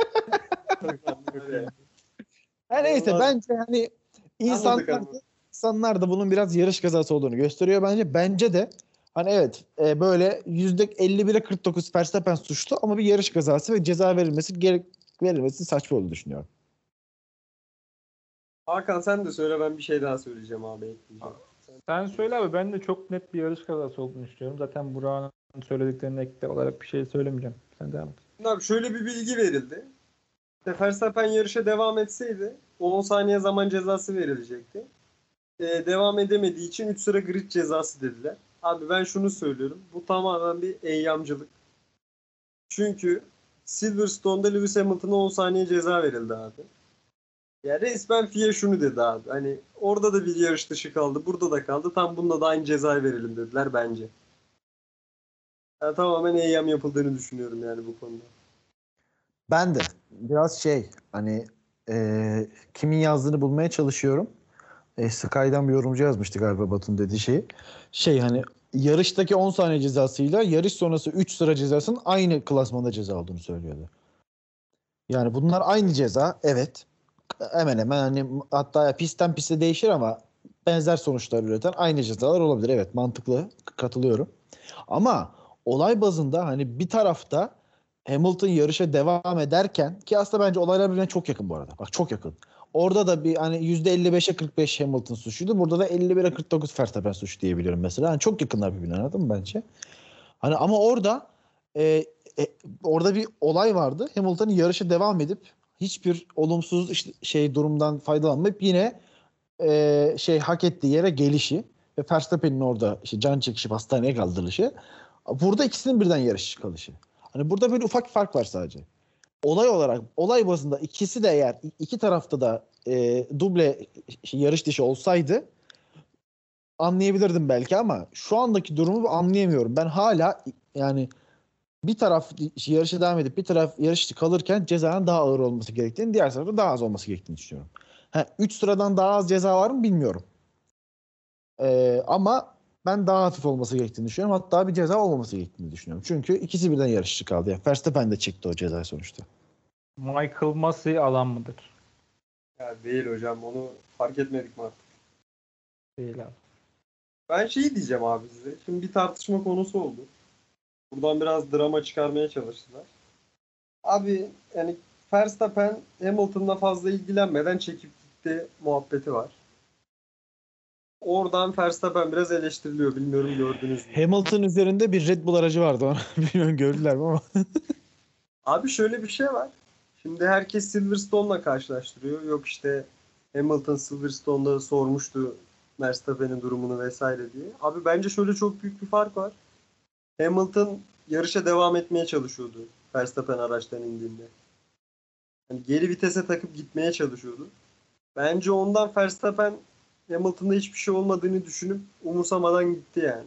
Her neyse bence hani insanlar insanlar da bunun biraz yarış kazası olduğunu gösteriyor bence. Bence de hani evet e, böyle yüzde 51'e 49 Verstappen suçlu ama bir yarış kazası ve ceza verilmesi gerek verilmesi saçma olduğunu düşünüyorum. Hakan sen de söyle ben bir şey daha söyleyeceğim abi ekleyeceğim. Sen Sen söyle abi ben de çok net bir yarış kazası olduğunu düşünüyorum. Zaten Burak'ın söylediklerine ek olarak bir şey söylemeyeceğim. Sen devam et. Abi şöyle bir bilgi verildi. Verstappen yarışa devam etseydi 10 saniye zaman cezası verilecekti. Ee, devam edemediği için 3 sıra grid cezası dediler. Abi ben şunu söylüyorum. Bu tamamen bir eyyamcılık. Çünkü Silverstone'da Lewis Hamilton'a 10 saniye ceza verildi abi. Ya resmen FIA şunu dedi abi. Hani orada da bir yarış dışı kaldı. Burada da kaldı. Tam bunda da aynı cezayı verelim dediler bence. Ya tamamen eyyam yapıldığını düşünüyorum yani bu konuda. Ben de biraz şey hani e, kimin yazdığını bulmaya çalışıyorum. E, Sky'dan bir yorumcu yazmıştı galiba Batun dediği şeyi. Şey hani yarıştaki 10 saniye cezasıyla yarış sonrası 3 sıra cezasının aynı klasmanda ceza olduğunu söylüyordu. Yani bunlar aynı ceza evet. Hemen hemen hani hatta pistten piste değişir ama benzer sonuçlar üreten aynı cezalar olabilir. Evet mantıklı katılıyorum. Ama olay bazında hani bir tarafta Hamilton yarışa devam ederken ki aslında bence olaylar birbirine çok yakın bu arada. Bak çok yakın. Orada da bir hani %55'e 45 Hamilton suçluydu. Burada da 51'e 49 Verstappen suç diyebiliyorum mesela. Yani çok yakınlar birbirine anladın mı bence? Hani ama orada e, e, orada bir olay vardı. Hamilton'ın yarışa devam edip hiçbir olumsuz işte şey durumdan faydalanmayıp yine e, şey hak ettiği yere gelişi ve Verstappen'in orada işte can çekişip hastaneye kaldırılışı. Burada ikisinin birden yarış kalışı. Hani burada böyle ufak bir fark var sadece. Olay olarak, olay bazında ikisi de eğer iki tarafta da e, duble yarış dışı olsaydı anlayabilirdim belki ama şu andaki durumu anlayamıyorum. Ben hala yani bir taraf yarışa devam edip bir taraf yarış dışı kalırken cezanın daha ağır olması gerektiğini, diğer tarafta daha az olması gerektiğini düşünüyorum. Ha, üç sıradan daha az ceza var mı bilmiyorum. Ee, ama ben daha hafif olması gerektiğini düşünüyorum. Hatta bir ceza olmaması gerektiğini düşünüyorum. Çünkü ikisi birden yarışçı kaldı. Yani Verstappen de çekti o cezayı sonuçta. Michael Massey alan mıdır? Ya değil hocam onu fark etmedik mi artık? Değil abi. Ben şey diyeceğim abi size. Şimdi bir tartışma konusu oldu. Buradan biraz drama çıkarmaya çalıştılar. Abi yani Verstappen Hamilton'la fazla ilgilenmeden çekip gitti muhabbeti var. Oradan Verstappen biraz eleştiriliyor. Bilmiyorum gördünüz mü? Hamilton üzerinde bir Red Bull aracı vardı. Bilmiyorum gördüler mi ama. Abi şöyle bir şey var. Şimdi herkes Silverstone'la karşılaştırıyor. Yok işte Hamilton Silverstone'da sormuştu Verstappen'in durumunu vesaire diye. Abi bence şöyle çok büyük bir fark var. Hamilton yarışa devam etmeye çalışıyordu Verstappen araçtan indiğinde. Yani geri vitese takıp gitmeye çalışıyordu. Bence ondan Verstappen Hamilton'da hiçbir şey olmadığını düşünüp umursamadan gitti yani.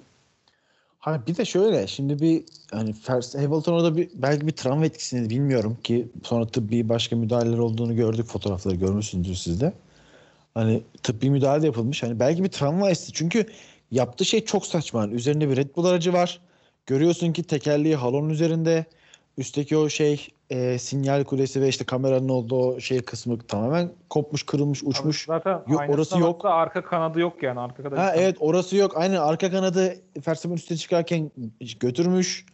Hani bir de şöyle şimdi bir hani Vers- Hamilton orada bir belki bir travma etkisini bilmiyorum ki sonra tıbbi başka müdahaleler olduğunu gördük fotoğrafları görmüşsünüzdür siz de. Hani tıbbi müdahale yapılmış. Hani belki bir travma hissi. Çünkü yaptığı şey çok saçma. Hani üzerinde bir Red Bull aracı var. Görüyorsun ki tekerleği halonun üzerinde. Üstteki o şey e, sinyal kulesi ve işte kameranın olduğu o şey kısmı tamamen kopmuş, kırılmış, uçmuş. Zaten Yok, orası yok. Arka kanadı yok yani. Arkada Ha evet orası yok. Aynen arka kanadı Verstappen üstüne çıkarken götürmüş.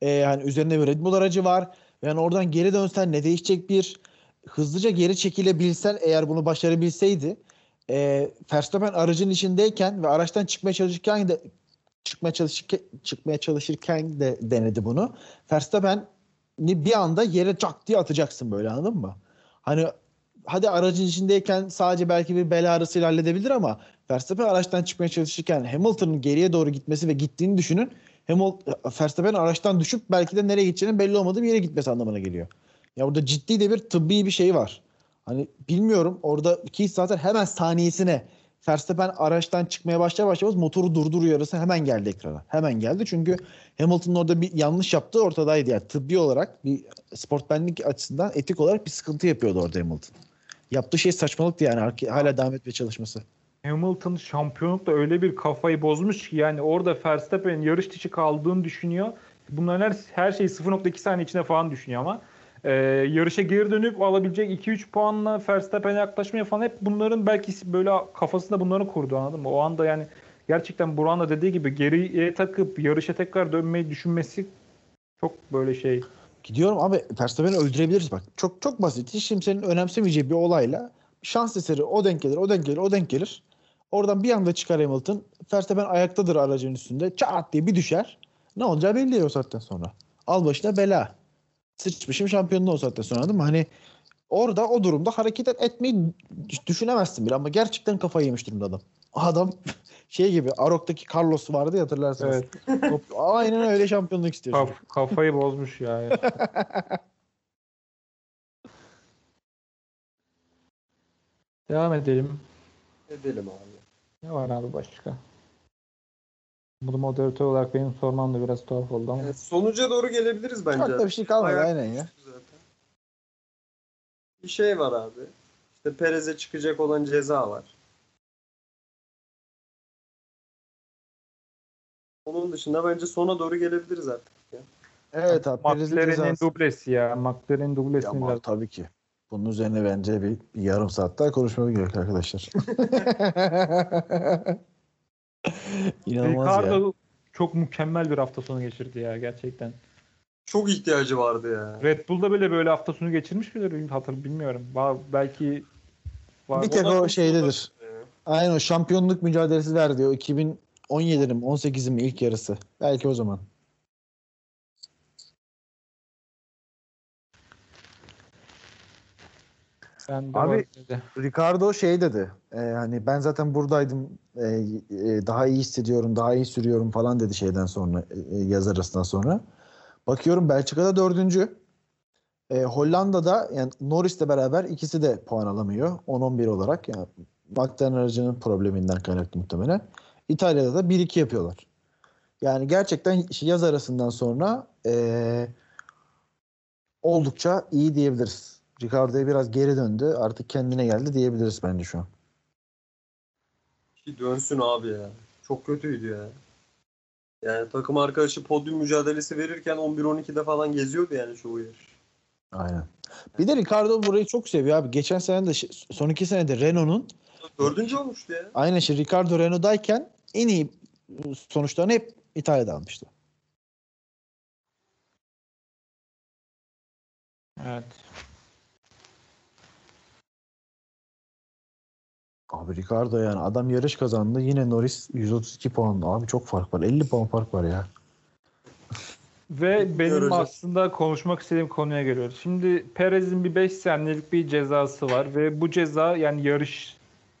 Ee, yani üzerinde bir Red Bull aracı var. Yani oradan geri dönsen ne değişecek bir hızlıca geri çekilebilsen eğer bunu başarabilseydi e, Verstappen aracın içindeyken ve araçtan çıkmaya çalışırken de çıkmaya çalışırken çıkmaya çalışırken de denedi bunu. Verstappen bir anda yere cak diye atacaksın böyle anladın mı? Hani hadi aracın içindeyken sadece belki bir bel ağrısıyla halledebilir ama Verstappen araçtan çıkmaya çalışırken Hamilton'ın geriye doğru gitmesi ve gittiğini düşünün. Hamilton, Verstappen araçtan düşüp belki de nereye gideceğinin belli olmadığı bir yere gitmesi anlamına geliyor. Ya burada ciddi de bir tıbbi bir şey var. Hani bilmiyorum orada ki zaten hemen saniyesine Verstappen araçtan çıkmaya başlar başlamaz motoru durdur uyarısı hemen geldi ekrana. Hemen geldi çünkü Hamilton'ın orada bir yanlış yaptığı ortadaydı. Yani tıbbi olarak bir sportmenlik açısından etik olarak bir sıkıntı yapıyordu orada Hamilton. Yaptığı şey saçmalıktı yani hala devam etmeye çalışması. Hamilton şampiyonlukta öyle bir kafayı bozmuş ki yani orada Verstappen'in yarış dışı kaldığını düşünüyor. Bunların her, her şeyi 0.2 saniye içinde falan düşünüyor ama e, yarışa geri dönüp alabilecek 2-3 puanla Verstappen'e yaklaşmaya falan hep bunların belki böyle kafasında bunları kurdu anladın mı? O anda yani gerçekten Burak'ın da dediği gibi geriye takıp yarışa tekrar dönmeyi düşünmesi çok böyle şey. Gidiyorum abi Verstappen'i öldürebiliriz bak. Çok çok basit. Hiç kimsenin önemsemeyeceği bir olayla şans eseri o denk gelir, o denk gelir, o denk gelir. Oradan bir anda çıkar Hamilton. Verstappen ayaktadır aracın üstünde. Çat diye bir düşer. Ne olacağı belli o saatten sonra. Al başına bela. Sıçmışım şampiyonluğu o saatten sonra değil mi? Hani orada o durumda hareket etmeyi düşünemezsin bile ama gerçekten kafayı yemiş durumda adam. Adam şey gibi Arok'taki Carlos vardı ya hatırlarsınız. Evet. Aynen öyle şampiyonluk istiyor. çocuk. Kaf- kafayı bozmuş ya. Devam edelim. Edelim abi. Ne var abi başka? Bunu moderatör olarak benim sormam da biraz tuhaf oldu ama. Evet, sonuca doğru gelebiliriz bence. Çok da bir şey kalmadı Bayağı aynen ya. zaten. Bir şey var abi. İşte Perez'e çıkacak olan ceza var. Onun dışında bence sona doğru gelebiliriz artık. Evet abi. McLaren'in dublesi ya. McLaren'in Ya dublesini ama biraz. tabii ki. Bunun üzerine bence bir, bir yarım saat daha konuşmamız gerek arkadaşlar. İnanılmaz ya. Ricardo çok mükemmel bir hafta sonu geçirdi ya gerçekten. Çok ihtiyacı vardı ya. Red Bull'da bile böyle hafta sonu geçirmiş midir? Hatır bilmiyorum. Belki var. Bir tek o şeydedir. Aynen o şampiyonluk mücadelesi verdi. O 2017'nin mi 18'in mi ilk yarısı. Belki o zaman. Ben de Abi- dedi. Ricardo şey dedi. e, hani ben zaten buradaydım. e, e, daha iyi hissediyorum, daha iyi sürüyorum falan dedi şeyden sonra, e, e, yaz arasından sonra. Bakıyorum Belçika'da dördüncü. E, Hollanda'da yani Norris'le beraber ikisi de puan alamıyor. 10-11 olarak. Yani McLaren aracının probleminden kaynaklı muhtemelen. İtalya'da da 1-2 yapıyorlar. Yani gerçekten yaz arasından sonra e, oldukça iyi diyebiliriz. Ricardo'ya biraz geri döndü. Artık kendine geldi diyebiliriz bence şu an. Ki dönsün abi ya. Çok kötüydü ya. Yani takım arkadaşı podyum mücadelesi verirken 11-12'de falan geziyordu yani çoğu yarış. Aynen. Bir de Ricardo burayı çok seviyor abi. Geçen sene de son iki senede Renault'un Dördüncü olmuştu ya. aynen şey Ricardo Renault'dayken en iyi sonuçlarını hep İtalya'da almıştı. Evet. Abi Ricardo yani adam yarış kazandı. Yine Norris 132 puan. Abi çok fark var. 50 puan fark var ya. Ve benim Göreceğiz. aslında konuşmak istediğim konuya geliyoruz. Şimdi Perez'in bir 5 saniyelik bir cezası var ve bu ceza yani yarış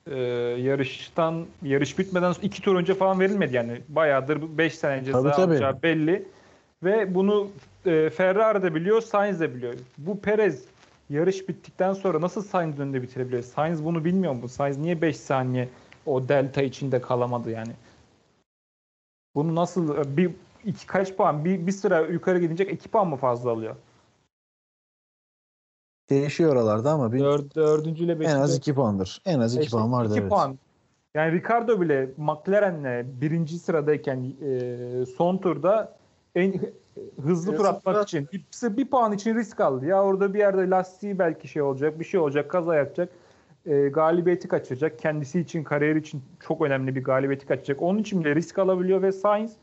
e, yarıştan yarış bitmeden 2 tur önce falan verilmedi yani. Bayağıdır 5 saniye ceza Tabii, tabii. alacağı belli. Ve bunu e, Ferrari de biliyor, Sainz de biliyor. Bu Perez yarış bittikten sonra nasıl Sainz önünde bitirebiliyor? Sainz bunu bilmiyor mu? Sainz niye 5 saniye o delta içinde kalamadı yani? Bunu nasıl bir iki kaç puan bir, bir sıra yukarı gidince iki puan mı fazla alıyor? Değişiyor oralarda ama bir, Dör, dördüncüyle en beşinci. az 2 puandır. En az 2 İşte puan vardı iki evet. puan. Yani Ricardo bile McLaren'le birinci sıradayken e, son turda en hızlı tur atmak için bir, bir puan için risk aldı. Ya orada bir yerde lastiği belki şey olacak, bir şey olacak, kaza yapacak. E, galibiyeti kaçıracak. Kendisi için, kariyer için çok önemli bir galibiyeti kaçıracak. Onun için bile risk alabiliyor ve Sainz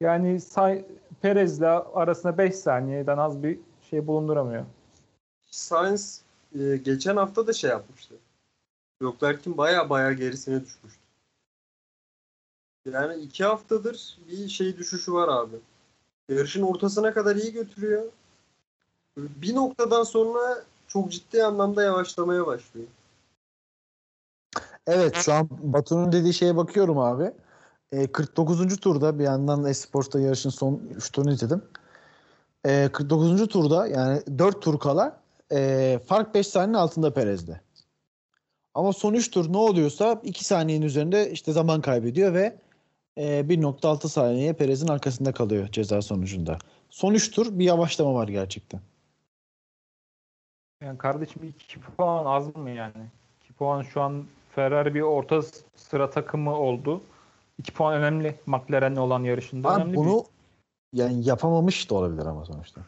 yani Say, Perez'le arasında 5 saniyeden az bir şey bulunduramıyor. Sainz e, geçen hafta da şey yapmıştı. Leclerc'in baya baya gerisine düşmüştü. Yani iki haftadır bir şey düşüşü var abi. Yarışın ortasına kadar iyi götürüyor. Bir noktadan sonra çok ciddi anlamda yavaşlamaya başlıyor. Evet şu an Batu'nun dediği şeye bakıyorum abi. E, 49. turda bir yandan Esports'ta yarışın son 3 turunu izledim. E, 49. turda yani 4 tur kala e, fark 5 saniyenin altında Perez'de. Ama son 3 tur ne oluyorsa 2 saniyenin üzerinde işte zaman kaybediyor ve e, 1.6 saniye Perez'in arkasında kalıyor ceza sonucunda. Son 3 tur bir yavaşlama var gerçekten. Yani kardeşim 2 puan az mı yani? 2 puan şu an Ferrari bir orta sıra takımı oldu. 2 puan önemli McLaren'le olan yarışında. Abi önemli bunu yani yapamamış da olabilir ama sonuçta.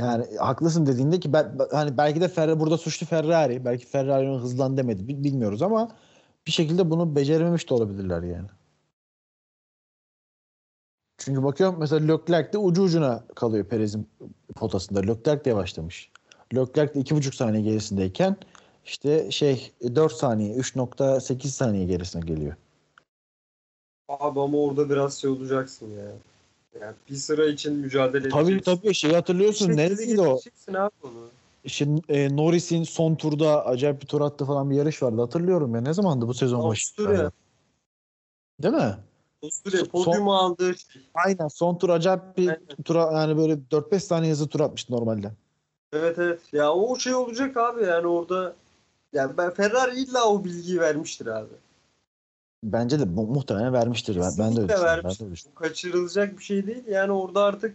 Yani haklısın dediğinde ki ben hani belki de Ferrari burada suçlu Ferrari, belki Ferrari onu hızlan demedi bi- bilmiyoruz ama bir şekilde bunu becerememiş de olabilirler yani. Çünkü bakıyorum mesela Leclerc de ucu ucuna kalıyor Perez'in potasında. Leclerc de yavaşlamış. Leclerc de iki buçuk saniye gerisindeyken işte şey 4 saniye 3.8 saniye gerisine geliyor. Abi ama orada biraz şey olacaksın ya. Yani bir sıra için mücadele Tabii edeceksin. tabii şey hatırlıyorsun neresiydi o? abi onu. Şimdi e, Norris'in son turda acayip bir tur attı falan bir yarış vardı hatırlıyorum ya. Ne zamandı bu sezon başı? Avusturya. Değil mi? Avusturya Son- podyumu aldığı şey. Aynen son tur acayip bir Aynen. tura yani böyle 4-5 saniye hızlı tur atmıştı normalde. Evet evet. Ya o şey olacak abi yani orada yani ben Ferrari illa o bilgiyi vermiştir abi. Bence de mu- muhtemelen vermiştir. Ben, ben de öyle de düşünüyorum. Bu kaçırılacak bir şey değil. Yani orada artık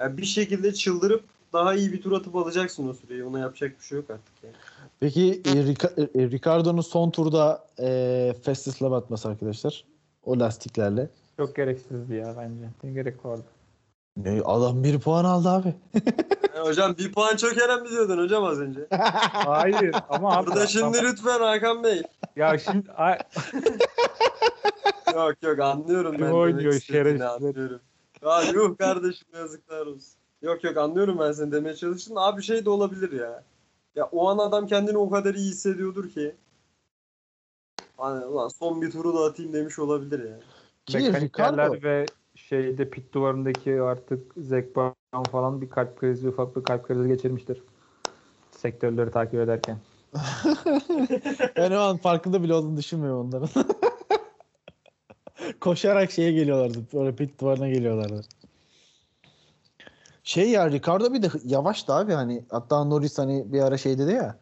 yani bir şekilde çıldırıp daha iyi bir tur atıp alacaksın o süreyi. Ona yapacak bir şey yok artık yani. Peki e, Rica- e, Ricardo'nun son turda e, fastest lap atması arkadaşlar. O lastiklerle. Çok gereksizdi ya bence. Ne gerek vardı? Ne, adam bir puan aldı abi. Yani hocam bir puan çökeren mi diyordun hocam az önce? Hayır ama abi. Burada şimdi lütfen Hakan Bey. Ya şimdi ay, Yok yok anlıyorum Kim ben. oynuyor demek istediğini, şerefsizler? Anlıyorum. Ya yuh kardeşim yazıklar olsun. Yok yok anlıyorum ben seni demeye çalıştın. Abi şey de olabilir ya. Ya o an adam kendini o kadar iyi hissediyordur ki. Hani ulan son bir turu da atayım demiş olabilir ya. Mekanikerler ve şeyde pit duvarındaki artık Zac Brown falan bir kalp krizi, ufak bir kalp krizi geçirmiştir. Sektörleri takip ederken. ben o an farkında bile olduğunu düşünmüyorum onların. Koşarak şeye geliyorlardı. Böyle pit duvarına geliyorlardı. Şey ya Ricardo bir de yavaştı abi hani hatta Norris hani bir ara şey dedi ya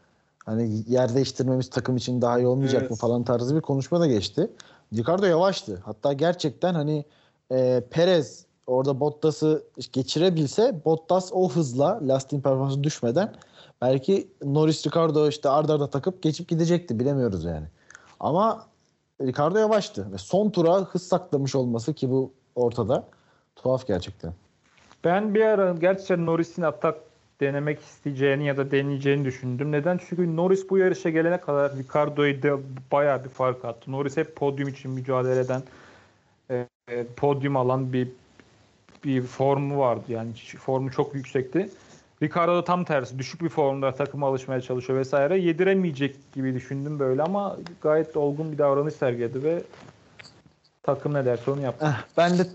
hani yer değiştirmemiz takım için daha iyi olmayacak Evet. mı falan tarzı bir konuşma da geçti. Ricardo yavaştı. Hatta gerçekten hani e, Perez orada Bottas'ı geçirebilse Bottas o hızla lastiğin performansı düşmeden belki Norris Ricardo işte arda arda takıp geçip gidecekti bilemiyoruz yani. Ama Ricardo yavaştı ve son tura hız saklamış olması ki bu ortada tuhaf gerçekten. Ben bir ara gerçekten Norris'in atak denemek isteyeceğini ya da deneyeceğini düşündüm. Neden? Çünkü Norris bu yarışa gelene kadar Ricardo'yu da bayağı bir fark attı. Norris hep podyum için mücadele eden, e, e, podyum alan bir bir formu vardı. Yani formu çok yüksekti. Ricardo da tam tersi. Düşük bir formda takıma alışmaya çalışıyor vesaire. Yediremeyecek gibi düşündüm böyle ama gayet olgun bir davranış sergiledi ve takım ne derse onu yaptı. Eh, ben de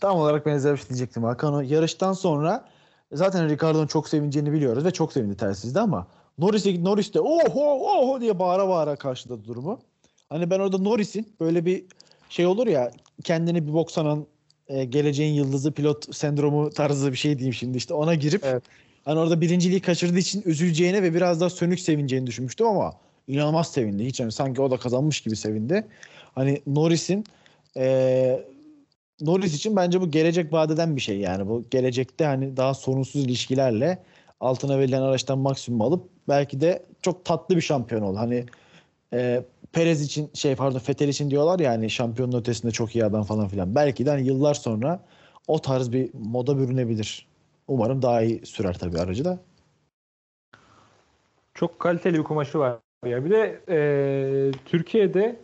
tam olarak benzer bir şey diyecektim Hakan. O yarıştan sonra zaten Ricardo'nun çok sevineceğini biliyoruz ve çok sevindi telsizde ama Norris, Norris de oho oho diye bağıra bağıra karşıladı durumu. Hani ben orada Norris'in böyle bir şey olur ya kendini bir bok sanan e, geleceğin yıldızı pilot sendromu tarzı bir şey diyeyim şimdi işte ona girip Evet. hani orada birinciliği kaçırdığı için üzüleceğine ve biraz daha sönük sevineceğini düşünmüştüm ama inanılmaz sevindi. Hiç yani sanki o da kazanmış gibi sevindi. Hani Norris'in e, Norris için bence bu gelecek vadeden bir şey yani. Bu gelecekte hani daha sorunsuz ilişkilerle altına verilen araçtan maksimum alıp belki de çok tatlı bir şampiyon ol. Hani e, Perez için şey pardon Vettel için diyorlar ya hani şampiyonun ötesinde çok iyi adam falan filan. Belki de hani yıllar sonra o tarz bir moda bürünebilir. Umarım daha iyi sürer tabii aracı da. Çok kaliteli bir kumaşı var ya. Bir de e, Türkiye'de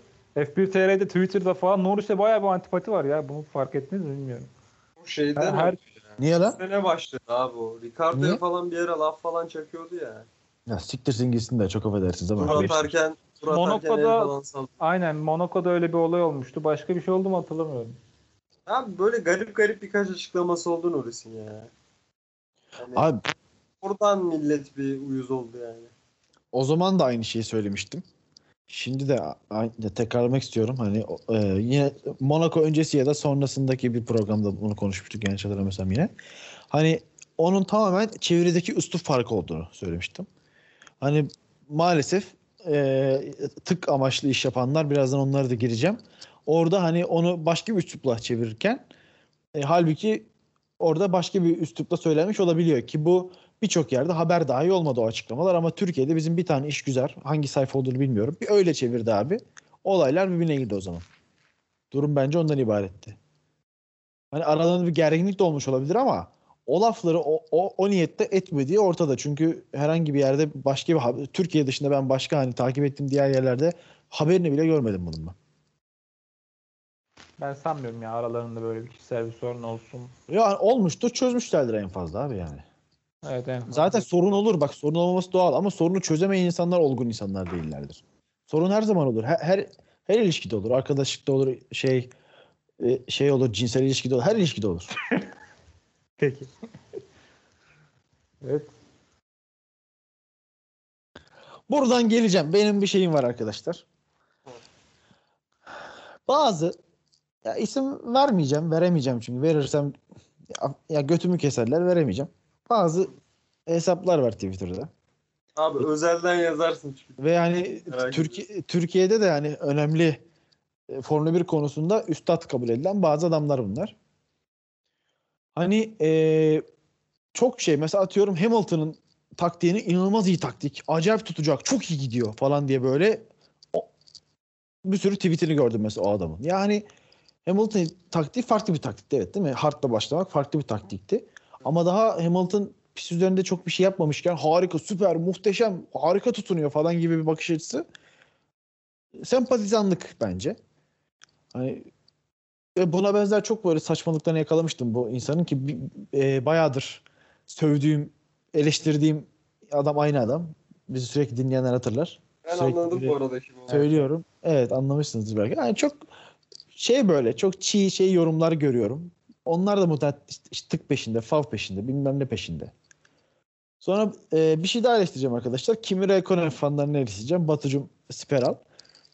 F1 TR'de Twitter'da falan Norris'e bayağı bir antipati var ya. Bunu fark ettiniz mi bilmiyorum. Bu şeyden Her- her, Niye lan? sene başladı abi o. Ricardo'ya falan bir ara laf falan çakıyordu ya. Ya siktirsin gitsin de çok affedersiniz ama. Tur atarken, tur Monaco'da-. Aynen Monaco'da öyle bir olay olmuştu. Başka bir şey oldu mu hatırlamıyorum. Abi böyle garip garip birkaç açıklaması oldu Norris'in ya. Hani Abi oradan millet bir uyuz oldu yani. O zaman da aynı şeyi söylemiştim. Şimdi de aynı tekrarlamak istiyorum. Hani e, yine Monaco öncesi ya da sonrasındaki bir programda bunu konuşmuştuk yanlış hatırlamıyorsam yine. Hani onun tamamen çevredeki üslup farkı olduğunu söylemiştim. Hani maalesef e, tık amaçlı iş yapanlar birazdan onlara da gireceğim. Orada hani onu başka bir üslupla çevirirken e, halbuki orada başka bir üslupla söylenmiş olabiliyor ki bu birçok yerde haber dahi olmadı o açıklamalar ama Türkiye'de bizim bir tane iş güzel hangi sayfa olduğunu bilmiyorum. Bir öyle çevirdi abi. Olaylar birbirine girdi o zaman. Durum bence ondan ibaretti. Hani aralarında bir gerginlik de olmuş olabilir ama o lafları o, o, o niyette etmediği ortada. Çünkü herhangi bir yerde başka bir Türkiye dışında ben başka hani takip ettiğim diğer yerlerde haberini bile görmedim bunun ben. Ben sanmıyorum ya aralarında böyle bir kişisel bir sorun olsun. Ya olmuştur çözmüşlerdir en fazla abi yani. Evet, evet. Zaten sorun olur bak sorun olmaması doğal ama sorunu çözemeyen insanlar olgun insanlar değillerdir. Sorun her zaman olur. Her her, her ilişkide olur. Arkadaşlıkta olur, şey e, şey olur, cinsel ilişkide olur. Her ilişkide olur. Peki. evet. Buradan geleceğim. Benim bir şeyim var arkadaşlar. Bazı ya isim vermeyeceğim, veremeyeceğim çünkü verirsem ya, ya götümü keserler, veremeyeceğim. Bazı hesaplar var Twitter'da. Abi özelden yazarsın çünkü. Ve yani Türkiye Türkiye'de de yani önemli e, Formula 1 konusunda üstad kabul edilen bazı adamlar bunlar. Hani e, çok şey mesela atıyorum Hamilton'ın taktiğini inanılmaz iyi taktik. Acayip tutacak. Çok iyi gidiyor falan diye böyle o, bir sürü tweetini gördüm mesela o adamın. Yani Hamilton taktiği farklı bir taktikti evet değil mi? Hard'la başlamak farklı bir taktikti. Ama daha Hamilton pist üzerinde çok bir şey yapmamışken harika, süper, muhteşem, harika tutunuyor falan gibi bir bakış açısı sempatizanlık bence. Hani ve buna benzer çok böyle saçmalıklarını yakalamıştım bu insanın ki e, bayağıdır sövdüğüm, eleştirdiğim adam aynı adam. Bizi sürekli dinleyenler hatırlar. Ben Sürekli anladım bu arada şimdi. Söylüyorum. Evet anlamışsınızdır belki. Yani çok şey böyle çok çiğ şey yorumlar görüyorum. Onlar da muhtemelen işte, tık peşinde, fav peşinde, bilmem ne peşinde. Sonra e, bir şey daha eleştireceğim arkadaşlar. Kimi Räikkönen fanlarını eleştireceğim. Batucum Speral.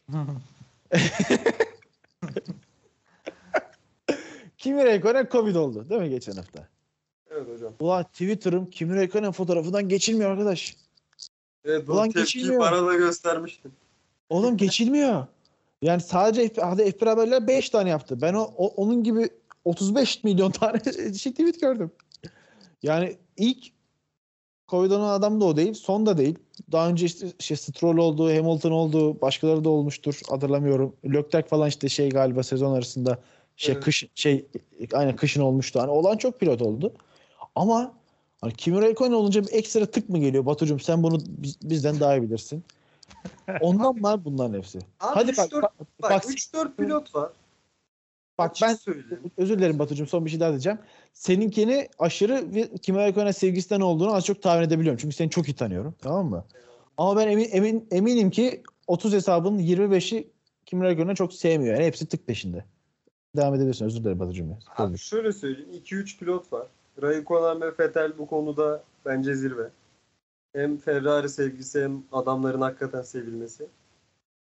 Kimi Räikkönen Covid oldu değil mi geçen hafta? Evet hocam. Ulan Twitter'ım Kimi Räikkönen fotoğrafından geçilmiyor arkadaş. Evet, Ulan geçilmiyor. bana da göstermiştin. Oğlum geçilmiyor. Yani sadece hadi F1 haberler 5 tane yaptı. Ben o, o- onun gibi 35 milyon tane şey tweet gördüm. Yani ilk Covid olan adam da o değil. Son da değil. Daha önce işte şey Stroll oldu, Hamilton oldu, başkaları da olmuştur. Hatırlamıyorum. Leclerc falan işte şey galiba sezon arasında şey Evet. kış şey aynen kışın olmuştu. Hani olan çok pilot oldu. Ama hani Kimi Räikkönen olunca bir ekstra tık mı geliyor? Batucuğum sen bunu biz- bizden daha iyi bilirsin. Ondan var bunların hepsi. Abi Hadi bak, 3-4 bak, bak, bak, 3-4 pilot var. Bak Açık ben söyleyeyim. özür dilerim Batucuğum son bir şey daha diyeceğim. Seninkini aşırı ve Räikkönen sevgisinden olduğunu az çok tahmin edebiliyorum. Çünkü seni çok iyi tanıyorum. Tamam mı? Ama ben emin, emin eminim ki 30 hesabının 25'i Kimi Räikkönen'i çok sevmiyor. Yani hepsi tık peşinde. Devam edebilirsin. Özür dilerim Batucuğum. Abi şöyle söyleyeyim. 2-3 pilot var. Raikkonen ve Vettel bu konuda bence zirve. Hem Ferrari sevgisi hem adamların hakikaten sevilmesi.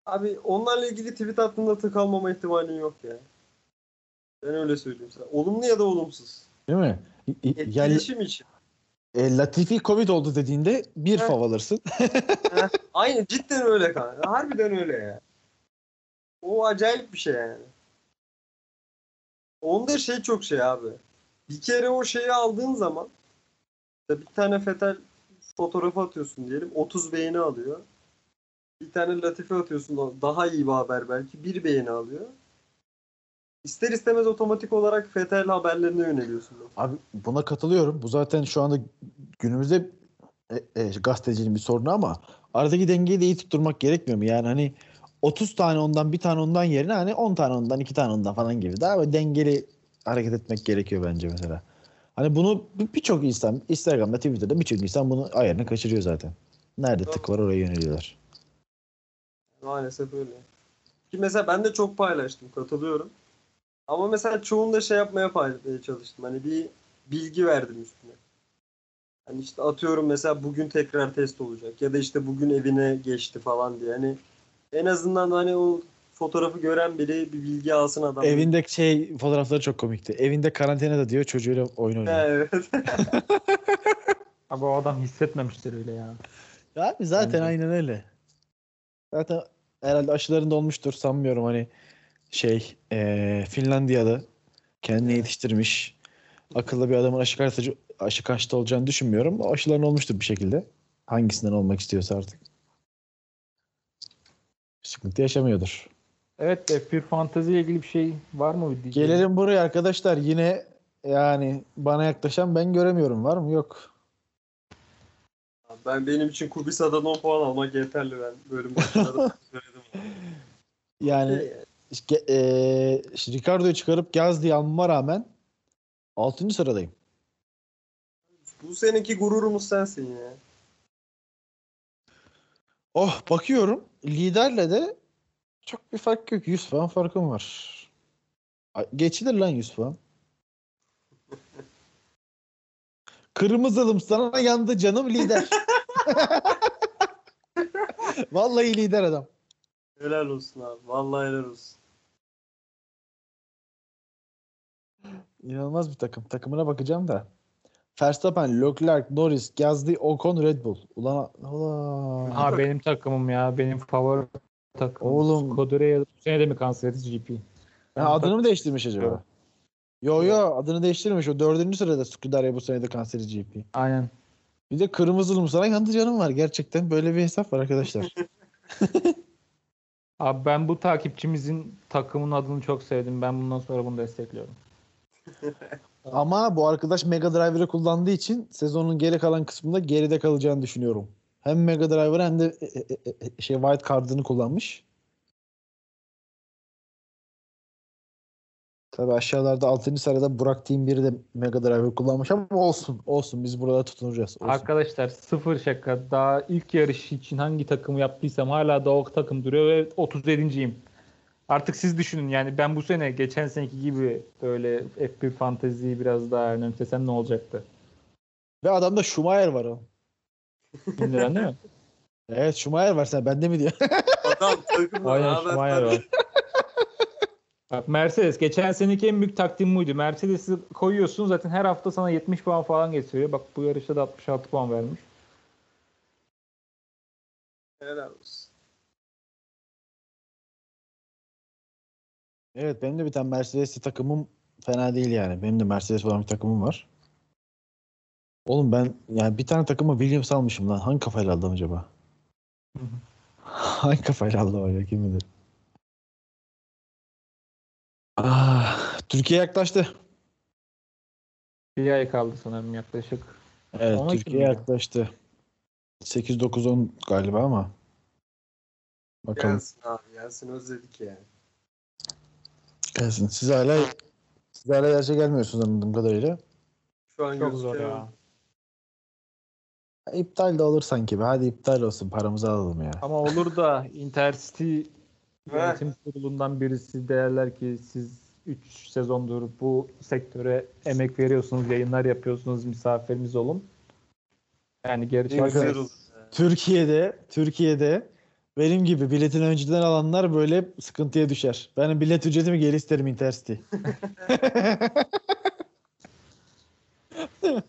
Abi onlarla ilgili tweet attığında tık almama ihtimalin yok ya. Ben öyle söyleyeyim sana. Olumlu ya da olumsuz. Değil mi? Y- Yani, Etkileşim için. e, Latifi Covid oldu dediğinde bir fav alırsın. Aynı cidden öyle kanka. Harbiden öyle ya. O acayip bir şey yani. Onda şey çok şey abi. Bir kere o şeyi aldığın zaman bir tane Fetel fotoğrafı atıyorsun diyelim 30 beğeni alıyor. Bir tane Latife atıyorsun daha iyi bir haber belki bir beğeni alıyor. İster istemez otomatik olarak Fetel haberlerine yöneliyorsun. Abi buna katılıyorum. Bu zaten şu anda günümüzde e, e, gazeteciliğin bir sorunu ama aradaki dengeyi de iyi tutturmak gerekmiyor mu? Yani hani 30 tane ondan bir tane ondan yerine hani 10 tane ondan iki tane ondan falan gibi daha böyle dengeli hareket etmek gerekiyor bence mesela. Hani bunu bir- birçok insan Instagram'da Twitter'da birçok insan bunu ayarını kaçırıyor zaten. Nerede tık var oraya yöneliyorlar. Maalesef öyle. Ki mesela ben de çok paylaştım, katılıyorum. Ama mesela çoğunda şey yapmaya paylaşmaya çalıştım. Hani bir bilgi verdim üstüne. Hani işte atıyorum mesela bugün tekrar test olacak ya da işte bugün evine geçti falan diye. Hani en azından hani o fotoğrafı gören biri bir bilgi alsın adam. Evinde şey fotoğrafları çok komikti. Evinde karantinada diyor çocuğuyla oyun oynuyor. Evet. Abi o adam hissetmemiştir öyle ya. Ya Abi zaten Bence. aynen öyle. Zaten herhalde aşılarında olmuştur sanmıyorum hani şey eee Finlandiyalı kendini yetiştirmiş akıllı bir adamın aşı kartıcı aşı karşıtı olacağını düşünmüyorum. O aşıların olmuştur bir şekilde. Hangisinden olmak istiyorsa artık. Sıkıntı yaşamıyordur. Evet F1 Fantasy ile ilgili bir şey var mı? diyeceğim? Gelelim buraya arkadaşlar. Yine yani bana yaklaşan ben göremiyorum. Var mı? Yok. ben benim için Kubisa'dan 10 puan almak yeterli ben bölüm başında da söyledim. Yani işte, işte Ricardo'yu çıkarıp Gaz diye almama rağmen 6. sıradayım. Bu seneki gururumuz sensin ya. Oh bakıyorum liderle de çok bir fark yok. 100 puan farkım var. Geçilir lan 100 puan. Kırmızılım sana yandı canım lider. Vallahi lider adam. Helal olsun abi. Vallahi helal olsun. İnanılmaz bir takım. Takımına bakacağım da. Verstappen, Leclerc, Norris, Gasly, Ocon, Red Bull. Ulan, ulan. Ha benim takımım ya. Benim favori takımım. Oğlum. Scuderia bu sene de mi kanseriz GP? Ha, adını mı değiştirmiş acaba? Yok. Yo yo adını değiştirmiş. O dördüncü sırada Scuderia bu sene de kanseri GP. Aynen. Bir de kırmızılım sana yandı canım var. Gerçekten böyle bir hesap var arkadaşlar. Abi ben bu takipçimizin takımın adını çok sevdim. Ben bundan sonra bunu destekliyorum. Ama bu arkadaş Mega Driver'ı kullandığı için sezonun geri kalan kısmında geride kalacağını düşünüyorum. Hem Mega Driver hem de e, e, e, e, şey White Card'ını kullanmış. Tabi aşağılarda 6. sırada Burak Team 1'i de Mega Driver kullanmış ama olsun. Olsun biz burada tutunacağız. Olsun. Arkadaşlar sıfır şaka. Daha ilk yarış için hangi takımı yaptıysam hala da o takım duruyor ve 37.yim. Artık siz düşünün yani ben bu sene geçen seneki gibi böyle F1 fanteziyi biraz daha önemsesem ne olacaktı? Ve adamda Schumacher var o. Bin değil mi? Evet Schumacher var sen bende mi diyor. Adam takımda Aynen Schumacher var. Bak Mercedes geçen seneki en büyük taktiğim buydu. Mercedes'i koyuyorsun zaten her hafta sana 70 puan falan getiriyor. Bak bu yarışta da 66 puan vermiş. Helal olsun. Evet benim de bir tane Mercedes'li takımım fena değil yani. Benim de Mercedes olan bir takımım var. Oğlum ben yani bir tane takıma Williams almışım lan. Hangi kafayla aldım acaba? Hangi kafayla aldım acaba kim bilir? Türkiye yaklaştı. Bir ay kaldı sanırım yaklaşık. Evet Ona Türkiye yaklaştı. 8-9-10 galiba ama. Bakalım. Gelsin abi gelsin özledik yani. Gelsin. Siz hala siz hala yarışa gelmiyorsunuz anladığım kadarıyla. Şu an Çok zor ya. İptal de olur sanki be. Hadi iptal olsun. Paramızı alalım ya. Ama olur da Intercity yönetim kurulundan birisi derler ki siz 3 sezondur bu sektöre emek veriyorsunuz, yayınlar yapıyorsunuz, misafirimiz olun. Yani geri. Türkiye'de Türkiye'de benim gibi biletini önceden alanlar böyle sıkıntıya düşer. Ben bilet ücretimi geri isterim Intercity.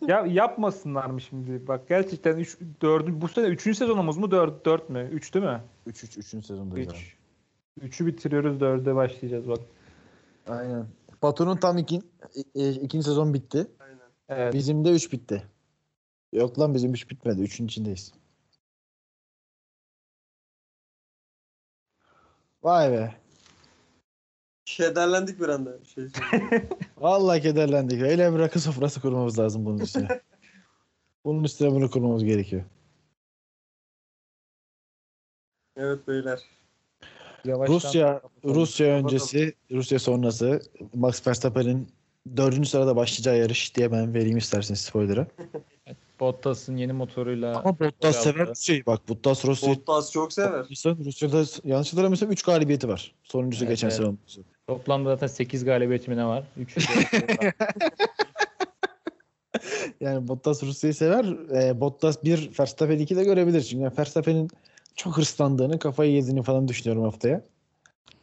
Ya yapmasınlar mı şimdi? Bak gerçekten 3 4 bu sene 3. sezonumuz mu 4 4 mü? 3 değil mi? 3 3 3. sezondayız. abi. 3. 3'ü bitiriyoruz 4'e başlayacağız bak. Aynen. Batu'nun tam iki, e, ikinci sezon bitti. Aynen. Evet. Bizim de 3 bitti. Yok lan bizim 3 bitmedi. 3'ün içindeyiz. Vay be. Kederlendik bir anda. Şey söyleyeyim. Vallahi kederlendik. Öyle bir rakı sofrası kurmamız lazım bunun üstüne. bunun üstüne bunu kurmamız gerekiyor. evet beyler. Yavaştan Rusya. Rusya öncesi, Rusya sonrası Max Verstappen'in dördüncü sırada başlayacağı yarış diye ben vereyim isterseniz spoiler'ı. Bottas'ın yeni motoruyla Ama Bottas sever. Rusya'yı bak. Bottas Rusya Bottas çok sever. Rusya'da yanlış hatırlamıyorsam 3 galibiyeti var. Sonuncusu Evet, geçen evet. sezon. toplamda zaten 8 galibiyeti mi ne var? 3 Yani Bottas Rusya'yı sever. E, Bottas 1, Verstappen 2 de görebilir. Çünkü yani Verstappen'in çok hırslandığını, kafayı yediğini falan düşünüyorum haftaya.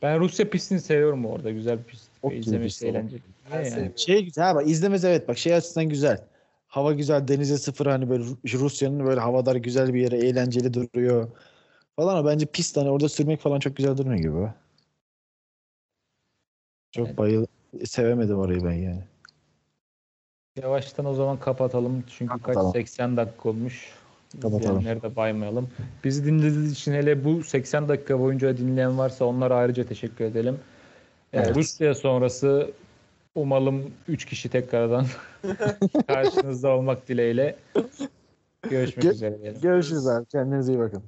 Ben Rusya pistini seviyorum orada. Güzel bir pist. Çok İzlemesi pist eğlenceli. Yani? Şey güzel bak izlemesi evet bak şey açısından güzel. Hava güzel, denize sıfır hani böyle Ru- Rusya'nın böyle havadar güzel bir yere eğlenceli duruyor. Falan ama bence pist hani orada sürmek falan çok güzel durmuyor gibi. Çok Evet. bayıl sevemedim orayı ben yani. Yavaştan o zaman kapatalım. Çünkü Kapatalım. kaç 80 dakika olmuş. Kapatalım. İzleyenleri de baymayalım. Bizi dinlediğiniz için hele bu 80 dakika boyunca dinleyen varsa onlara ayrıca teşekkür edelim. Ee, Evet. Rusya sonrası umalım 3 kişi tekrardan karşınızda olmak dileğiyle. Görüşmek Gö- üzere. diyelim. Görüşürüz abi. Kendinize iyi bakın.